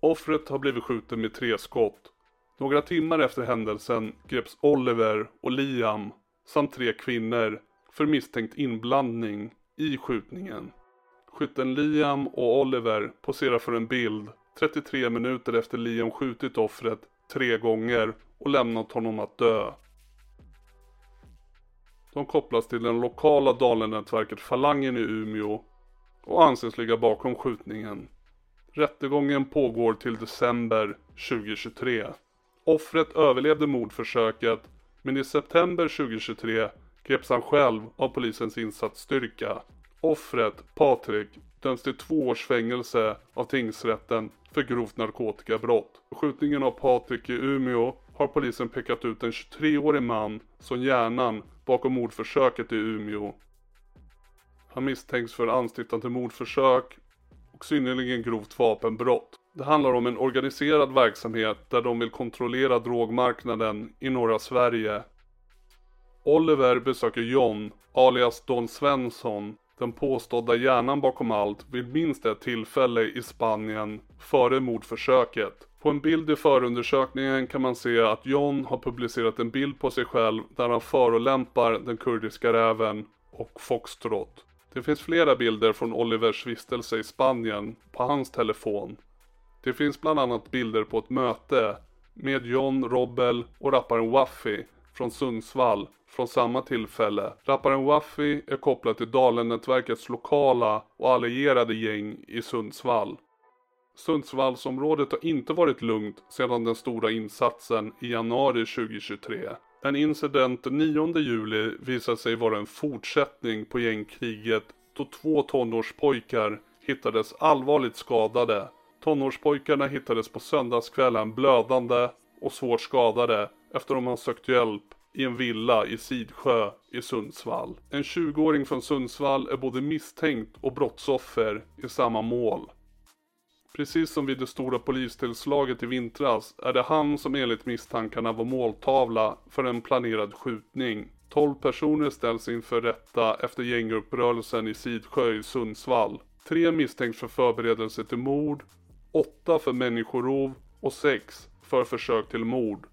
Offret har blivit skjuten med tre skott. Några timmar efter händelsen greps Oliver och Liam samt tre kvinnor för misstänkt inblandning i skjutningen. Skytten Liam och Oliver poserar för en bild 33 minuter efter Liam skjutit offret tre gånger och lämnat honom att dö. De kopplas till det lokala Dalenätverket Falangen i Umeå och anses ligga bakom skjutningen. Rättegången pågår till december 2023. Offret överlevde mordförsöket men i september 2023 greps han själv av polisens insatsstyrka. Offret, Patrik, döms till två års fängelse av tingsrätten för grovt narkotikabrott. Skjutningen av Patrik i Umeå har polisen pekat ut en 23-årig man som hjärnan bakom mordförsöket i Umeå. Han misstänks för anstiftan till mordförsök och synnerligen grovt vapenbrott. Det handlar om en organiserad verksamhet där de vill kontrollera drogmarknaden i norra Sverige. Oliver besöker John, alias Don Svensson, den påstådda hjärnan bakom allt vid minst ett tillfälle i Spanien före mordförsöket. På en bild i förundersökningen kan man se att John har publicerat en bild på sig själv där han förolämpar den kurdiska räven och Foxtrot. Det finns flera bilder från Olivers vistelse i Spanien på hans telefon. Det finns bland annat bilder på ett möte med John Robbel och rapparen Waffy från Sundsvall från samma tillfälle. Rapparen Waffy är kopplad till Dalenätverkets lokala och allierade gäng i Sundsvall. Sundsvallsområdet har inte varit lugnt sedan den stora insatsen i januari 2023. En incident den 9 juli visade sig vara en fortsättning på gängkriget då två tonårspojkar hittades allvarligt skadade Tonårspojkarna hittades på söndagskvällen blödande och svårt skadade efter att de sökt hjälp i en villa i Sidsjö i Sundsvall. En 20-åring från Sundsvall är både misstänkt och brottsoffer i samma mål. Precis som vid det stora polistillslaget i vintras är det han som enligt misstankarna var måltavla för en planerad skjutning. 12 personer ställs inför rätta efter gänguppgörelsen i Sidsjö i Sundsvall. Tre misstänks för förberedelse till mord, 8 för människorov och 6 för försök till mord.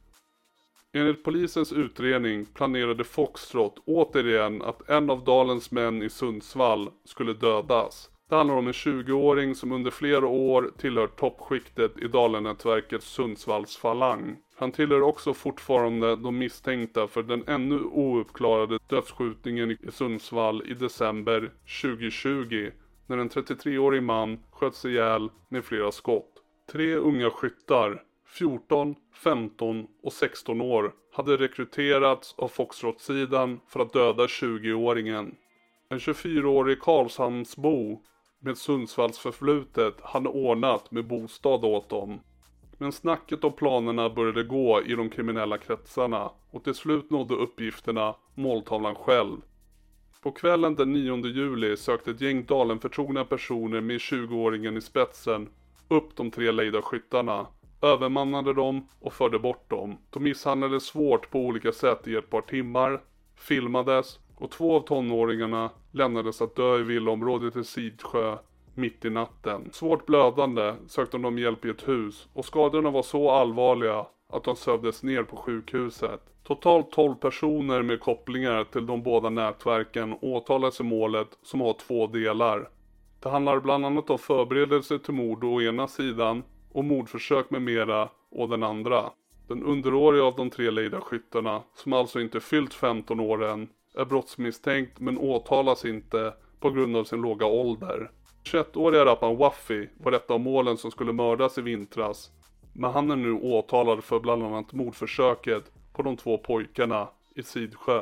Enligt polisens utredning planerade Foxtrot återigen att en av Dalens män i Sundsvall skulle dödas. Det handlar om en 20-åring som under flera år tillhört toppskiktet i Dalenätverkets Sundsvalls falang. Han tillhör också fortfarande de misstänkta för den ännu ouppklarade dödsskjutningen i Sundsvall i december 2020 när en 33-årig man sköts ihjäl med flera skott. Tre unga skyttar 14, 15 och 16 år hade rekryterats av Foxtrot-sidan för att döda 20-åringen. En 24-årig Karlshamnsbo med Sundsvalls förflutet hade ordnat med bostad åt dem. Men snacket och planerna började gå i de kriminella kretsarna och till slut nådde uppgifterna måltavlan själv. På kvällen den 9 juli sökte ett gäng Dalen-förtrogna personer med 20-åringen i spetsen upp de tre lejda skyttarna övermannade dem och förde bort dem. De misshandlades svårt på olika sätt i ett par timmar, filmades och två av tonåringarna lämnades att dö i villaområdet i Sidsjö mitt i natten. Svårt blödande sökte de hjälp i ett hus och skadorna var så allvarliga att de sövdes ner på sjukhuset. Totalt 12 personer med kopplingar till de båda nätverken åtalas i målet som har två delar. Det handlar bland annat om förberedelse till mord å ena sidan och mordförsök med mera å den andra. Den underåriga av de tre lejda skyttarna, som alltså inte fyllt 15 år än, är brottsmisstänkt men åtalas inte på grund av sin låga ålder. 21-åriga rapparen Waffy var ett av målen som skulle mördas i vintras. Men han är nu åtalad för bland annat mordförsöket på de två pojkarna i Sidsjö.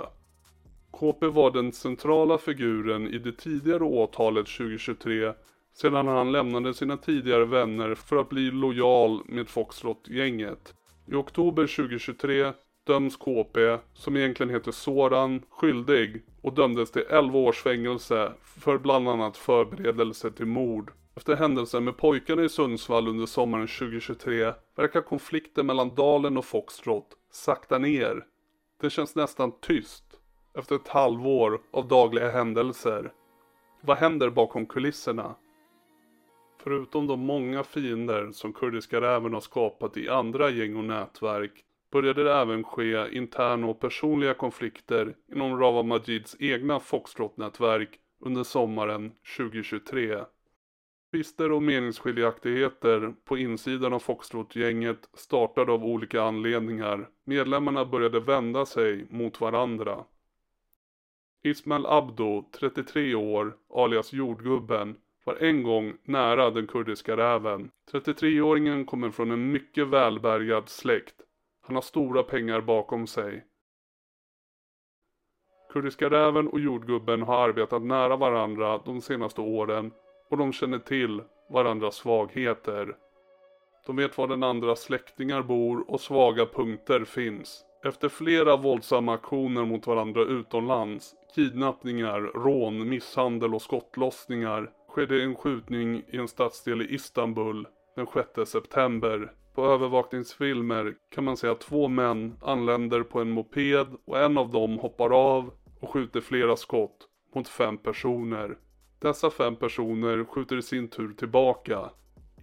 KP var den centrala figuren i det tidigare åtalet 2023 sedan han lämnade sina tidigare vänner för att bli lojal med Foxtrot-gänget. I oktober 2023 döms KP, som egentligen heter Soran, skyldig och dömdes till 11 års fängelse för bland annat förberedelse till mord. Efter händelsen med pojkarna i Sundsvall under sommaren 2023 verkar konflikten mellan Dalen och Foxtrot sakta ner. Det känns nästan tyst efter ett halvår av dagliga händelser. Vad händer bakom kulisserna? Förutom de många fiender som kurdiska räven har skapat i andra gäng och nätverk började det även ske interna och personliga konflikter inom Rawa Majids egna Foxtrot-nätverk under sommaren 2023. Tvister och meningsskiljaktigheter på insidan av Foxtrot-gänget startade av olika anledningar. Medlemmarna började vända sig mot varandra. Ismail Abdo, 33 år, alias Jordgubben, var en gång nära den kurdiska räven. 33-åringen kommer från en mycket välbärgad släkt. Han har stora pengar bakom sig. Kurdiska räven och jordgubben har arbetat nära varandra de senaste åren och de känner till varandras svagheter. De vet var den andra släktingar bor och svaga punkter finns. Efter flera våldsamma aktioner mot varandra utomlands, kidnappningar, rån, misshandel och skottlossningar skedde en skjutning i en stadsdel i Istanbul den 6 september. På övervakningsfilmer kan man se att två män anländer på en moped och en av dem hoppar av och skjuter flera skott mot fem personer. Dessa fem personer skjuter i sin tur tillbaka.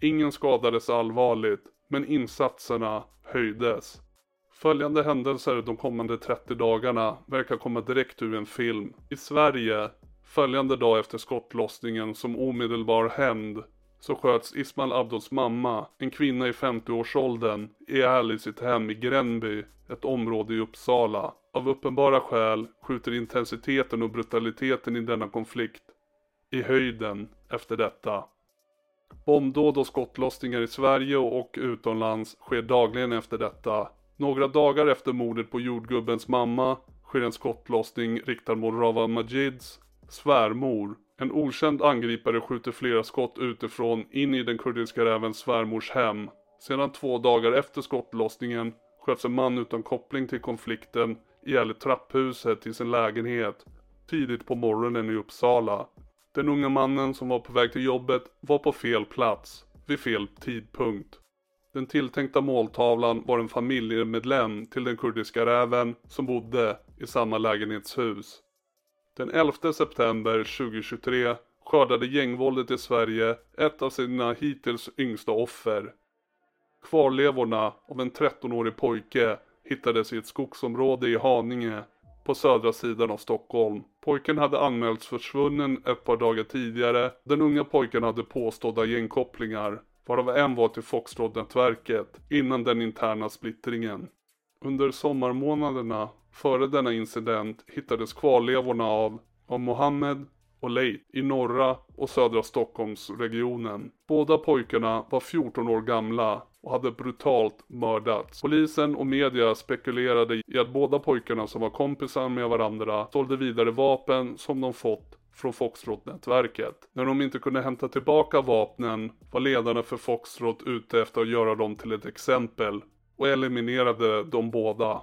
Ingen skadades allvarligt, men insatserna höjdes. Följande händelser de kommande 30 dagarna verkar komma direkt ur en film. I Sverige Följande dag efter skottlossningen som omedelbar hämnd så sköts Ismail Abdos mamma, en kvinna i 50-årsåldern, ihjäl i sitt hem i Gränby, ett område i Uppsala. Av uppenbara skäl skjuter intensiteten och brutaliteten i denna konflikt i höjden efter detta. Bombdåd och skottlossningar i Sverige och utomlands sker dagligen efter detta. Några dagar efter mordet på jordgubbens mamma sker en skottlossning riktad mot Rawa Majids svärmor En okänd angripare skjuter flera skott utifrån in i den kurdiska rävens svärmors hem. Sedan två dagar efter skottlossningen sköts en man utan koppling till konflikten ihjäl i trapphuset till sin lägenhet tidigt på morgonen i Uppsala. Den unga mannen som var på väg till jobbet var på fel plats vid fel tidpunkt. Den tilltänkta måltavlan var en familjemedlem till den kurdiska räven som bodde i samma lägenhetshus. Den 11 september 2023 skördade gängvåldet i Sverige ett av sina hittills yngsta offer. Kvarlevorna av en 13-årig pojke hittades i ett skogsområde i Haninge på södra sidan av Stockholm. Pojken hade anmälts försvunnen ett par dagar tidigare. Den unga pojken hade påstådda gängkopplingar, varav en var till Foxtrot-nätverket innan den interna splittringen. Under sommarmånaderna före denna incident hittades kvarlevorna av, av Mohammed och Leith i norra och södra Stockholmsregionen. Båda pojkarna var 14 år gamla och hade brutalt mördats. Polisen och media spekulerade i att båda pojkarna som var kompisar med varandra sålde vidare vapen som de fått från Foxtrot-nätverket. När de inte kunde hämta tillbaka vapnen var ledarna för Foxtrot ute efter att göra dem till ett exempel och eliminerade de båda.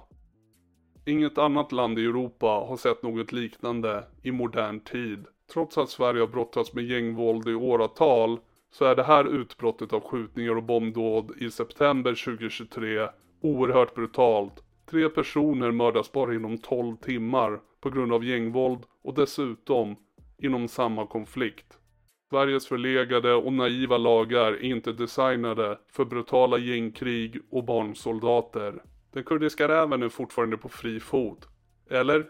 Inget annat land i Europa har sett något liknande i modern tid. Trots att Sverige har brottats med gängvåld i åratal så är det här utbrottet av skjutningar och bombdåd i september 2023 oerhört brutalt. Tre personer mördas bara inom 12 timmar på grund av gängvåld och dessutom inom samma konflikt. Sveriges förlegade och naiva lagar är inte designade för brutala gängkrig och barnsoldater. Den kurdiska räven är fortfarande på fri fot. Eller?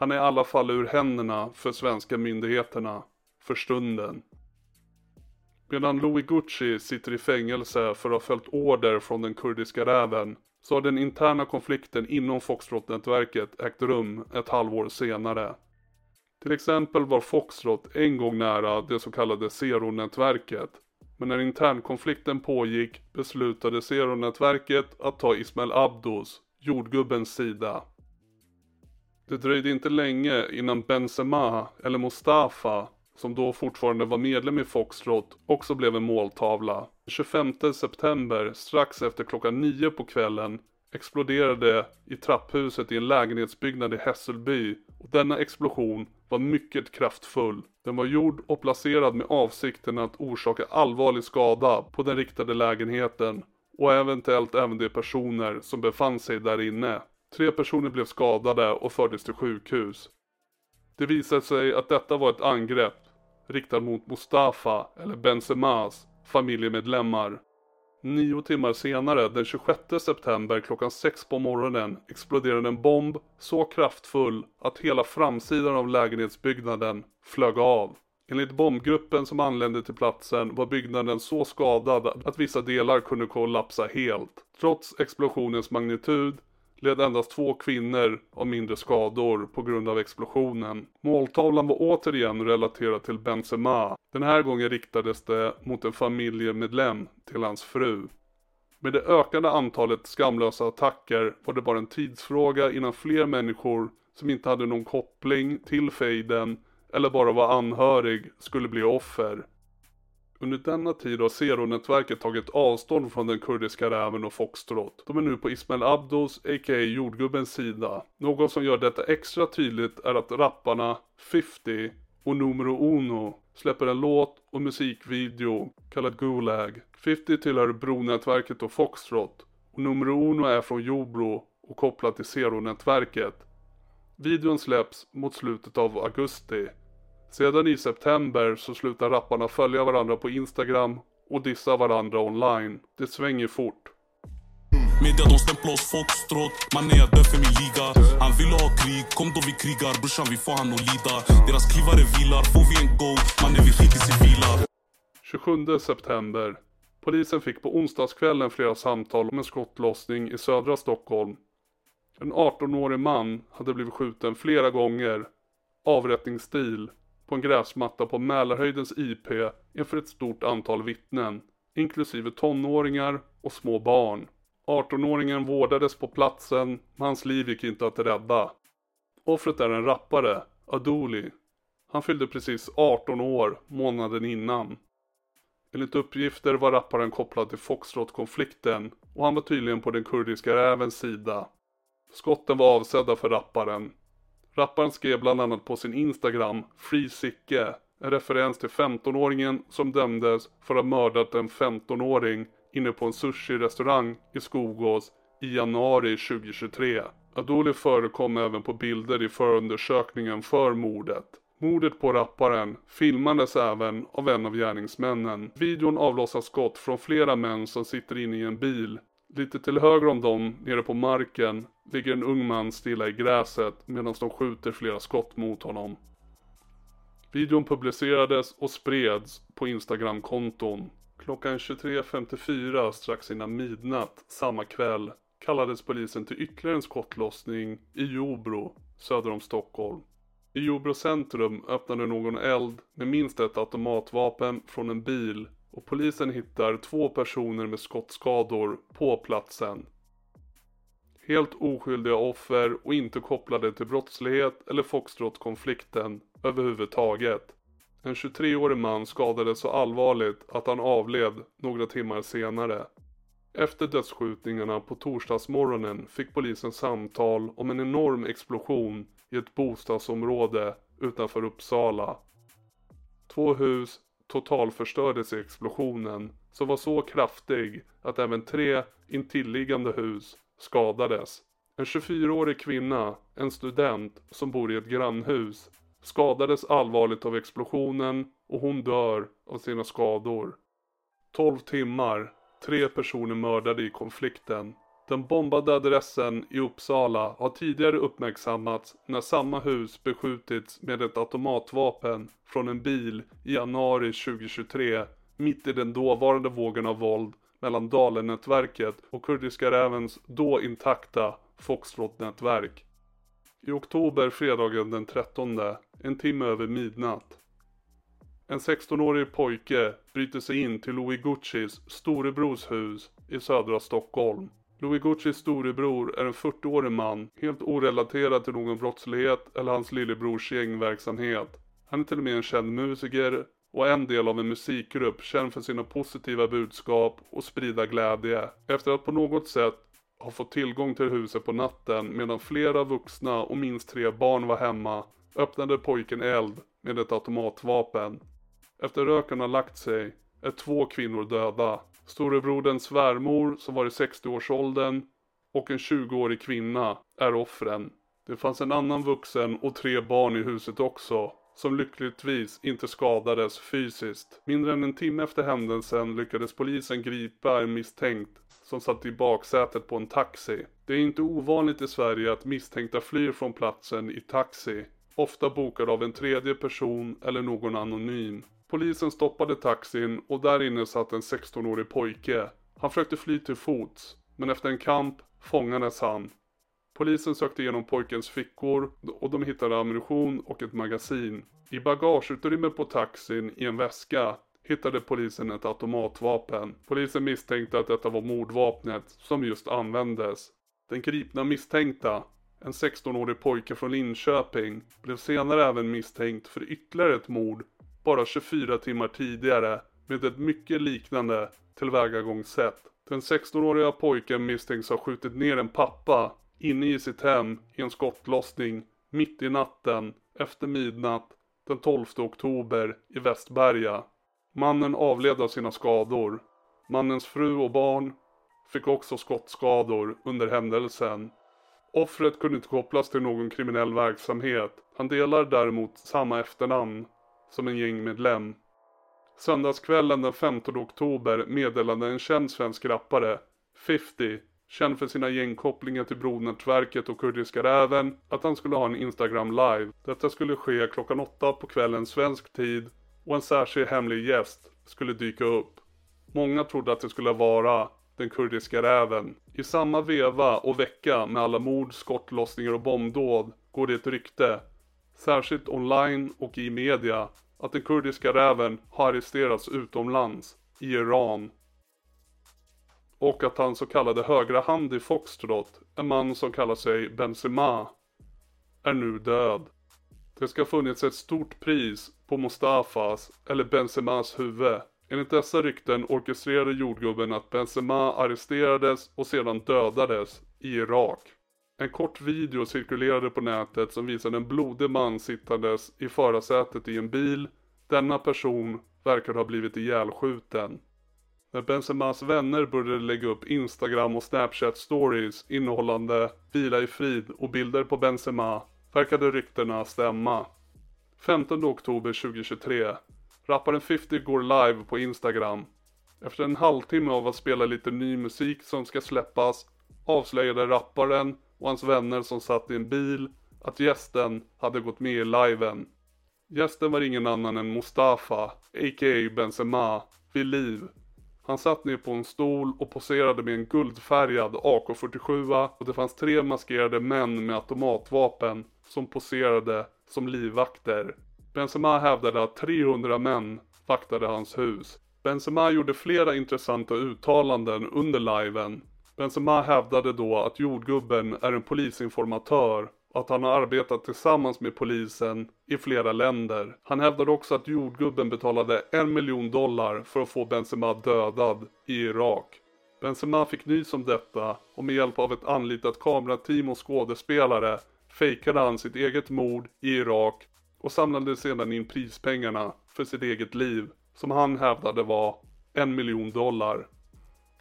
Han är i alla fall ur händerna för svenska myndigheterna. För stunden. Medan Louis Gucci sitter i fängelse för att ha följt order från den kurdiska räven så har den interna konflikten inom Foxtrot-nätverket ägt rum ett halvår senare. Till exempel var Foxtrot en gång nära det så kallade Zero-nätverket. Men när internkonflikten pågick beslutade Zero-nätverket att ta Ismail Abdos, jordgubbens sida. Det dröjde inte länge innan Benzema, eller Mustafa, som då fortfarande var medlem i Foxtrot, också blev en måltavla. 25 september, strax efter klockan nio på kvällen, exploderade i trapphuset i en lägenhetsbyggnad i Hässelby och denna explosion var mycket kraftfull. Den var gjord och placerad med avsikten att orsaka allvarlig skada på den riktade lägenheten och eventuellt även de personer som befann sig där inne. Tre personer blev skadade och fördes till sjukhus. Det visade sig att detta var ett angrepp riktat mot Mustafa eller Benzemas familjemedlemmar. Nio timmar senare, den 26 september klockan 6 på morgonen, exploderade en bomb så kraftfull att hela framsidan av lägenhetsbyggnaden flög av. Enligt bombgruppen som anlände till platsen var byggnaden så skadad att vissa delar kunde kollapsa helt. Trots explosionens magnitud led endast två kvinnor av mindre skador på grund av explosionen. Måltavlan var återigen relaterad till Benzema. Den här gången riktades det mot en familjemedlem till hans fru. Med det ökande antalet skamlösa attacker var det bara en tidsfråga innan fler människor som inte hade någon koppling till fejden eller bara var anhörig skulle bli offer. Under denna tid har Zero-nätverket tagit avstånd från den kurdiska räven och Foxtrot. De är nu på Ismail Abdos, a.k.a. jordgubbens sida. Något som gör detta extra tydligt är att rapparna 50 och Numero Uno släpper en låt och musikvideo kallad Gulag. 50 tillhör Bronätverket och Foxtrot och Numero Uno är från Jobro och kopplat till Zero-nätverket. Videon släpps mot slutet av augusti sedan i september så slutar rapparna följa varandra på Instagram och dissa varandra online. Det svänger fort. Media de stämplar oss foxtrot Mannen jag dör för min liga Han vill ha krig, kom då vi krigar Brorsan vi får han att lida Deras klivare vilar, får vi en go Mannen vi skiter civila 27 september Polisen fick på onsdagskvällen flera samtal om en skottlossning i södra Stockholm. En 18-årig man hade blivit skjuten flera gånger. Avrättningsstil på en gräsmatta på Mälarhöjdens IP inför ett stort antal vittnen, inklusive tonåringar och små barn. 18-åringen vårdades på platsen, men hans liv gick inte att rädda. Offret är en rappare, Adoli. Han fyllde precis 18 år månaden innan. Enligt uppgifter var rapparen kopplad till Foxtrot-konflikten och han var tydligen på den kurdiska rävens sida. Skotten var avsedda för rapparen. Rapparen skrev bland annat på sin Instagram Free Sicke, en referens till 15-åringen som dömdes för att ha mördat en 15-åring inne på en sushi-restaurang i Skogås i januari 2023. Adoli förekom även på bilder i förundersökningen för mordet. Mordet på rapparen filmades även av en av gärningsmännen. Videon avlossar skott från flera män som sitter inne i en bil. Lite till höger om dem, nere på marken, ligger en ung man stilla i gräset medan de skjuter flera skott mot honom. Videon publicerades och spreds på Instagram-konton. Klockan 23.54 strax innan midnatt samma kväll kallades polisen till ytterligare en skottlossning i Jobro söder om Stockholm. I Jobro centrum öppnade någon eld med minst ett automatvapen från en bil och polisen hittar två personer med skottskador på platsen. Helt oskyldiga offer och inte kopplade till brottslighet eller Foxtrot-konflikten överhuvudtaget. En 23-årig man skadades så allvarligt att han avled några timmar senare. Efter dödsskjutningarna på torsdagsmorgonen fick polisen samtal om en enorm explosion i ett bostadsområde utanför Uppsala. Två hus totalförstördes i explosionen som var så kraftig att även tre intilliggande hus skadades. En 24-årig kvinna, en student som bor i ett grannhus, skadades allvarligt av explosionen och hon dör av sina skador. 12 timmar, tre personer mördade i konflikten. Den bombade adressen i Uppsala har tidigare uppmärksammats när samma hus beskjutits med ett automatvapen från en bil i januari 2023 mitt i den dåvarande vågen av våld mellan Dalen-nätverket och Kurdiska rävens då intakta Foxtrot-nätverk. I oktober fredagen den 13, en timme över midnatt. En 16-årig pojke bryter sig in till Louis Guccis storebrors hus i södra Stockholm. Louis Guccis storebror är en 40-årig man, helt orelaterad till någon brottslighet eller hans lillebrors gängverksamhet. Han är till och med en känd musiker och en del av en musikgrupp känd för sina positiva budskap och sprida glädje. Efter att på något sätt ha fått tillgång till huset på natten medan flera vuxna och minst tre barn var hemma öppnade pojken eld med ett automatvapen. Efter röken har lagt sig är två kvinnor döda. Storebroderns svärmor som var i 60-årsåldern och en 20-årig kvinna är offren. Det fanns en annan vuxen och tre barn i huset också som lyckligtvis inte skadades fysiskt. Mindre än en timme efter händelsen lyckades polisen gripa en misstänkt som satt i baksätet på en taxi. Det är inte ovanligt i Sverige att misstänkta flyr från platsen i taxi, ofta bokad av en tredje person eller någon anonym. Polisen stoppade taxin och där inne satt en 16-årig pojke. Han försökte fly till fots, men efter en kamp fångades han. Polisen sökte igenom pojkens fickor och de hittade ammunition och ett magasin. I bagageutrymmet på taxin i en väska hittade polisen ett automatvapen. Polisen misstänkte att detta var mordvapnet som just användes. Den gripna misstänkta, en 16-årig pojke från Linköping, blev senare även misstänkt för ytterligare ett mord bara 24 timmar tidigare med ett mycket liknande tillvägagångssätt. Den 16-åriga pojken misstänks ha skjutit ner en pappa inne i sitt hem i en skottlossning mitt i natten efter midnatt den 12 oktober i Västberga. Mannen avled av sina skador. Mannens fru och barn fick också skottskador under händelsen. Offret kunde inte kopplas till någon kriminell verksamhet. Han delar däremot samma efternamn som en gängmedlem. Söndagskvällen den 15 oktober meddelade en känd svensk rappare, 50, känd för sina gängkopplingar till Brodnätverket och Kurdiska räven, att han skulle ha en Instagram live. Detta skulle ske klockan åtta på kvällen svensk tid och en särskild hemlig gäst skulle dyka upp. Många trodde att det skulle vara den kurdiska räven. I samma veva och vecka med alla mord, skottlossningar och bombdåd går det ett rykte, särskilt online och i media, att den kurdiska räven har arresterats utomlands, i Iran. Och att hans så kallade högra hand i Foxtrot, en man som kallar sig Benzema, är nu död. Det ska ha funnits ett stort pris på Mustafas eller Benzemas huvud. Enligt dessa rykten orkestrerade jordgubben att Benzema arresterades och sedan dödades i Irak. En kort video cirkulerade på nätet som visade en blodig man sittandes i förarsätet i en bil. Denna person verkar ha blivit ihjälskjuten. När Benzemas vänner började lägga upp Instagram och Snapchat stories innehållande vila i frid och bilder på Benzema verkade ryktena stämma. 15 oktober 2023. Rapparen 50 går live på Instagram. Efter en halvtimme av att spela lite ny musik som ska släppas avslöjade rapparen och hans vänner som satt i en bil att gästen hade gått med i liven. Gästen var ingen annan än Mustafa, a.k.a. Benzema, vid liv. Han satt ner på en stol och poserade med en guldfärgad AK47 och det fanns tre maskerade män med automatvapen som poserade som livvakter. Benzema hävdade att 300 män vaktade hans hus. Benzema gjorde flera intressanta uttalanden under liven. Benzema hävdade då att jordgubben är en polisinformatör och att han har arbetat tillsammans med polisen i flera länder. Han hävdade också att jordgubben betalade en miljon dollar för att få Benzema dödad i Irak. Benzema fick nys om detta och med hjälp av ett anlitat kamerateam och skådespelare fejkade han sitt eget mord i Irak och samlade sedan in prispengarna för sitt eget liv som han hävdade var en miljon dollar.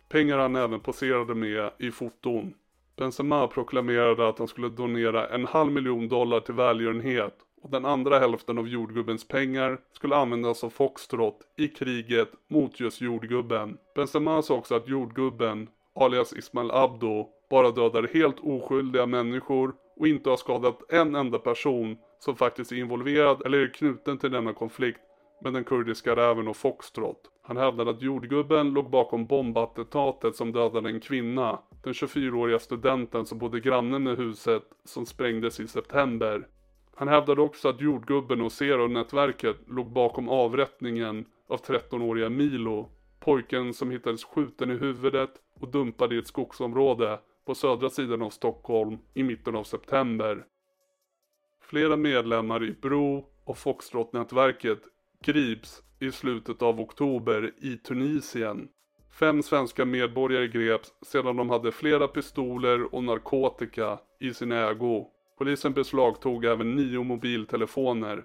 Pengar han även poserade med i foton. Benzema proklamerade att han skulle donera en halv miljon dollar till välgörenhet och den andra hälften av jordgubbens pengar skulle användas av Foxtrot i kriget mot just jordgubben. Benzema sa också att jordgubben, alias Ismail Abdo, bara dödar helt oskyldiga människor och inte har skadat en enda person som faktiskt är involverad eller är knuten till denna konflikt med den kurdiska räven och Foxtrot. Han hävdade att jordgubben låg bakom bombattentatet som dödade en kvinna, den 24-åriga studenten som bodde granne med huset som sprängdes i september. Han hävdade också att jordgubben och Zero-nätverket låg bakom avrättningen av 13-åriga Milo, pojken som hittades skjuten i huvudet och dumpad i ett skogsområde på södra sidan av Stockholm i mitten av september. Flera medlemmar i Bro och Foxtrot-nätverket grips i slutet av oktober i Tunisien. Fem svenska medborgare greps sedan de hade flera pistoler och narkotika i sin ägo. Polisen beslagtog även nio mobiltelefoner.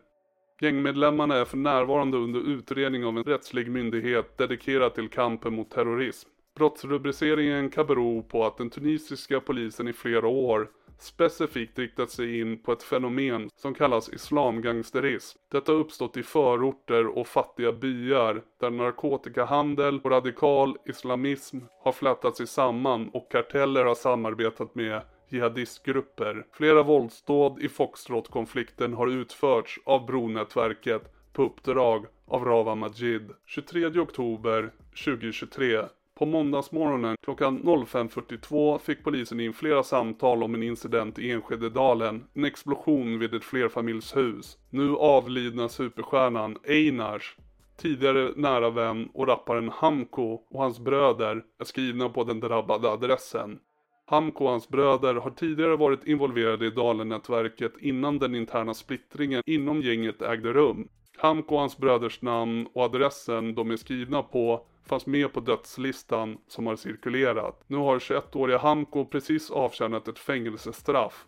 Gängmedlemmarna är för närvarande under utredning av en rättslig myndighet dedikerad till kampen mot terrorism. Brottsrubriceringen kan bero på att den tunisiska polisen i flera år specifikt riktat sig in på ett fenomen som kallas islamgangsterism. Detta har uppstått i förorter och fattiga byar där narkotikahandel och radikal islamism har flätats sig samman och karteller har samarbetat med jihadistgrupper. Flera våldsdåd i Foxtrot-konflikten har utförts av Bronätverket på uppdrag av Rava Majid. 23 oktober 2023 på måndagsmorgonen klockan 05.42 fick polisen in flera samtal om en incident i Enskededalen, en explosion vid ett flerfamiljshus. Nu avlidna superstjärnan Einars, tidigare nära vän och rapparen Hamko och hans bröder är skrivna på den drabbade adressen. Hamko och hans bröder har tidigare varit involverade i Dalen-nätverket innan den interna splittringen inom gänget ägde rum. Hamko och hans bröders namn och adressen de är skrivna på fanns med på dödslistan som har cirkulerat. Nu har 21-åriga Hamko precis avtjänat ett fängelsestraff.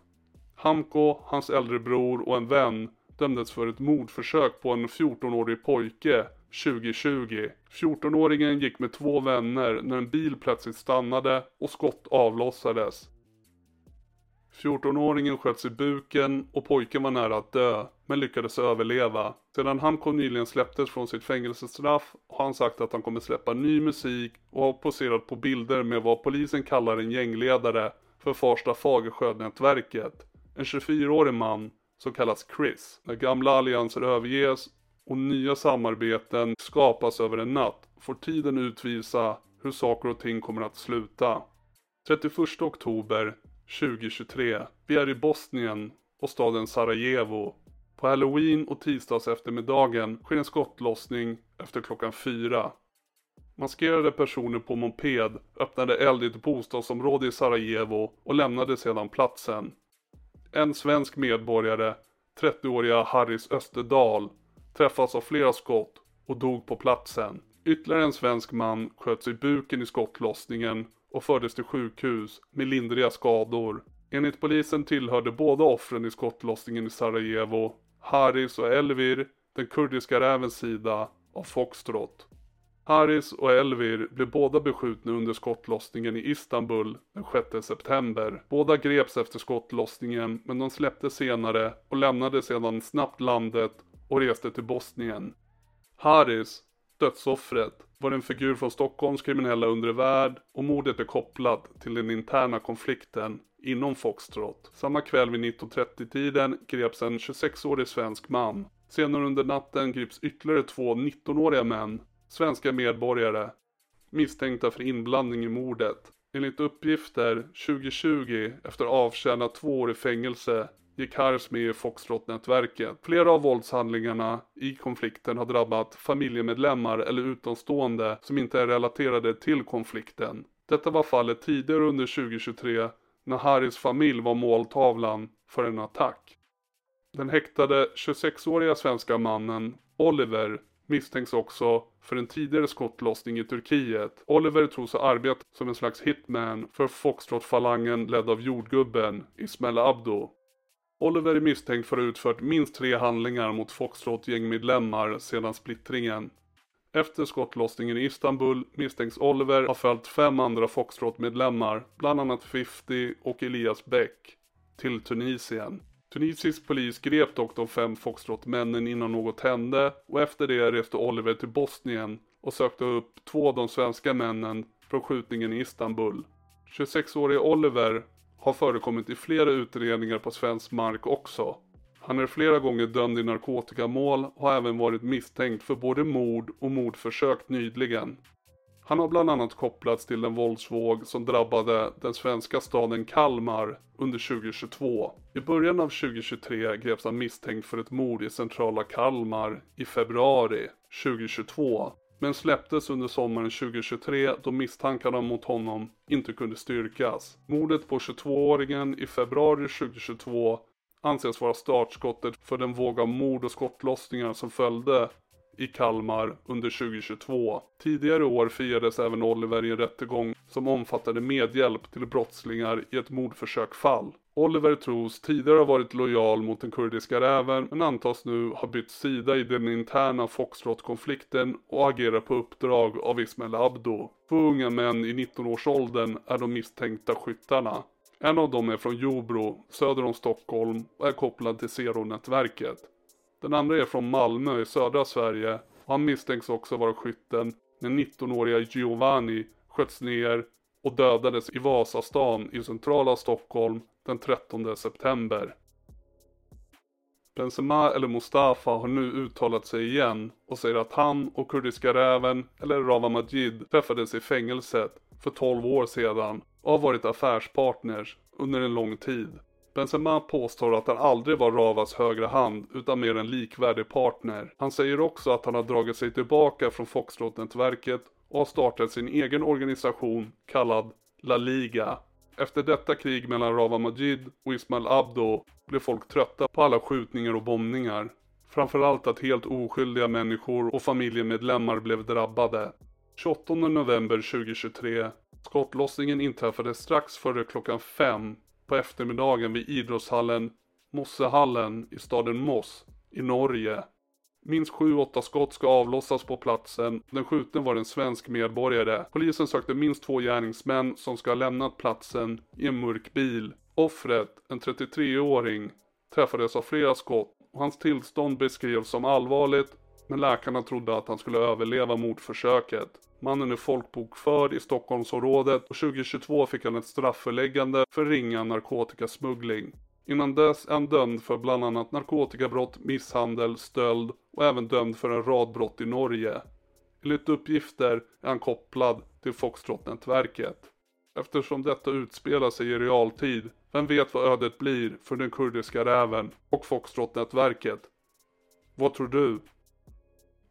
Hamko, hans äldre bror och en vän dömdes för ett mordförsök på en 14-årig pojke 2020. 14-åringen gick med två vänner när en bil plötsligt stannade och skott avlossades. 14-åringen sköts i buken och pojken var nära att dö, men lyckades överleva. Sedan Hamko nyligen släpptes från sitt fängelsestraff har han sagt att han kommer släppa ny musik och har poserat på bilder med vad polisen kallar en gängledare för Farsta Fagersjö-nätverket. En 24-årig man som kallas Chris. När gamla allianser överges och nya samarbeten skapas över en natt får tiden utvisa hur saker och ting kommer att sluta. 31 oktober 2023. Vi är i Bosnien och staden Sarajevo. På halloween och tisdags eftermiddagen sker en skottlossning efter klockan fyra. Maskerade personer på moped öppnade eld i ett bostadsområde i Sarajevo och lämnade sedan platsen. En svensk medborgare 30-åriga Harris Österdahl, träffas av flera skott och dog på platsen. Ytterligare en svensk man sköts i buken i skottlossningen och fördes till sjukhus med lindriga skador. Enligt polisen tillhörde båda offren i skottlossningen i Sarajevo, Haris och Elvir, den kurdiska rävens sida av Foxtrot. Haris och Elvir blev båda beskjutna under skottlossningen i Istanbul den 6 september. Båda greps efter skottlossningen men de släpptes senare och lämnade sedan snabbt landet och reste till Bosnien. Haris, dödsoffret, var en figur från Stockholms kriminella undre värld och mordet är kopplat till den interna konflikten inom Foxtrot. Samma kväll vid 19.30-tiden greps en 26-årig svensk man. Senare under natten grips ytterligare två 19-åriga män, svenska medborgare, misstänkta för inblandning i mordet. Enligt uppgifter 2020 efter avtjänat två år i fängelse gick Harris med i Foxtrot-nätverket. Flera av våldshandlingarna i konflikten har drabbat familjemedlemmar eller utomstående som inte är relaterade till konflikten. Detta var fallet tidigare under 2023 när Harris familj var måltavlan för en attack. Den häktade 26-åriga svenska mannen Oliver misstänks också för en tidigare skottlossning i Turkiet. Oliver tros ha arbetat som en slags hitman för Foxtrot-falangen ledd av jordgubben Ismail Abdo. Oliver är misstänkt för att ha utfört minst tre handlingar mot Foxtrot-gängmedlemmar sedan splittringen. Efter skottlossningen i Istanbul misstänks Oliver ha följt fem andra Foxtrot-medlemmar, bland annat 50 och Elias Bäck, till Tunisien. Tunisisk polis grep dock de fem Foxtrot-männen innan något hände och efter det reste Oliver till Bosnien och sökte upp två av de svenska männen från skjutningen i Istanbul. 26-årige Oliver har förekommit i flera utredningar på svensk mark också. Han är flera gånger dömd i narkotikamål och har även varit misstänkt för både mord och mordförsök nyligen. Han har bland annat kopplats till den våldsvåg som drabbade den svenska staden Kalmar under 2022. I början av 2023 greps han misstänkt för ett mord i centrala Kalmar i februari 2022 men släpptes under sommaren 2023 då misstankarna mot honom inte kunde styrkas. Mordet på 22-åringen i februari 2022 anses vara startskottet för den våg av mord och skottlossningar som följde i Kalmar under 2022. Tidigare år firades även Oliver i en rättegång som omfattade medhjälp till brottslingar i ett mordförsökfall. Oliver tros tidigare ha varit lojal mot den kurdiska räven men antas nu ha bytt sida i den interna Foxtrot-konflikten och agerar på uppdrag av Ismail Abdo. Två unga män i 19-årsåldern är de misstänkta skyttarna. En av dem är från Jobro, söder om Stockholm och är kopplad till Zero-nätverket. Den andra är från Malmö i södra Sverige och han misstänks också vara skytten när 19-åriga Giovanni sköts ner och dödades i Vasastan i centrala Stockholm den 13 september. Benzema eller Mustafa har nu uttalat sig igen och säger att han och kurdiska räven eller Rawa Majid träffades i fängelset för 12 år sedan och har varit affärspartners under en lång tid. Benzema påstår att han aldrig var Ravas högra hand utan mer en likvärdig partner. Han säger också att han har dragit sig tillbaka från Foxtrot-nätverket och har startat sin egen organisation kallad La Liga. Efter detta krig mellan Rava Majid och Ismail Abdo blev folk trötta på alla skjutningar och bombningar. Framförallt att helt oskyldiga människor och familjemedlemmar blev drabbade. 28 november 2023. Skottlossningen inträffade strax före klockan fem på eftermiddagen vid idrottshallen Mossehallen i staden Moss i Norge. Minst 7-8 skott ska avlossas på platsen. Den skjutne var en svensk medborgare. Polisen sökte minst två gärningsmän som ska ha lämnat platsen i en mörk bil. Offret, en 33-åring, träffades av flera skott och hans tillstånd beskrevs som allvarligt men läkarna trodde att han skulle överleva mordförsöket. Mannen är folkbokförd i Stockholmsområdet och 2022 fick han ett strafföreläggande för ringa narkotikasmuggling. Innan dess är han dömd för bland annat narkotikabrott, misshandel, stöld och även dömd för en rad brott i Norge. Enligt uppgifter är han kopplad till Foxtrot-nätverket. Eftersom detta utspelar sig i realtid, vem vet vad ödet blir för den kurdiska räven och Foxtrot-nätverket? Vad tror du?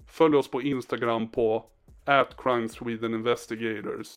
Följ oss på Instagram på at Crime Sweden Investigators.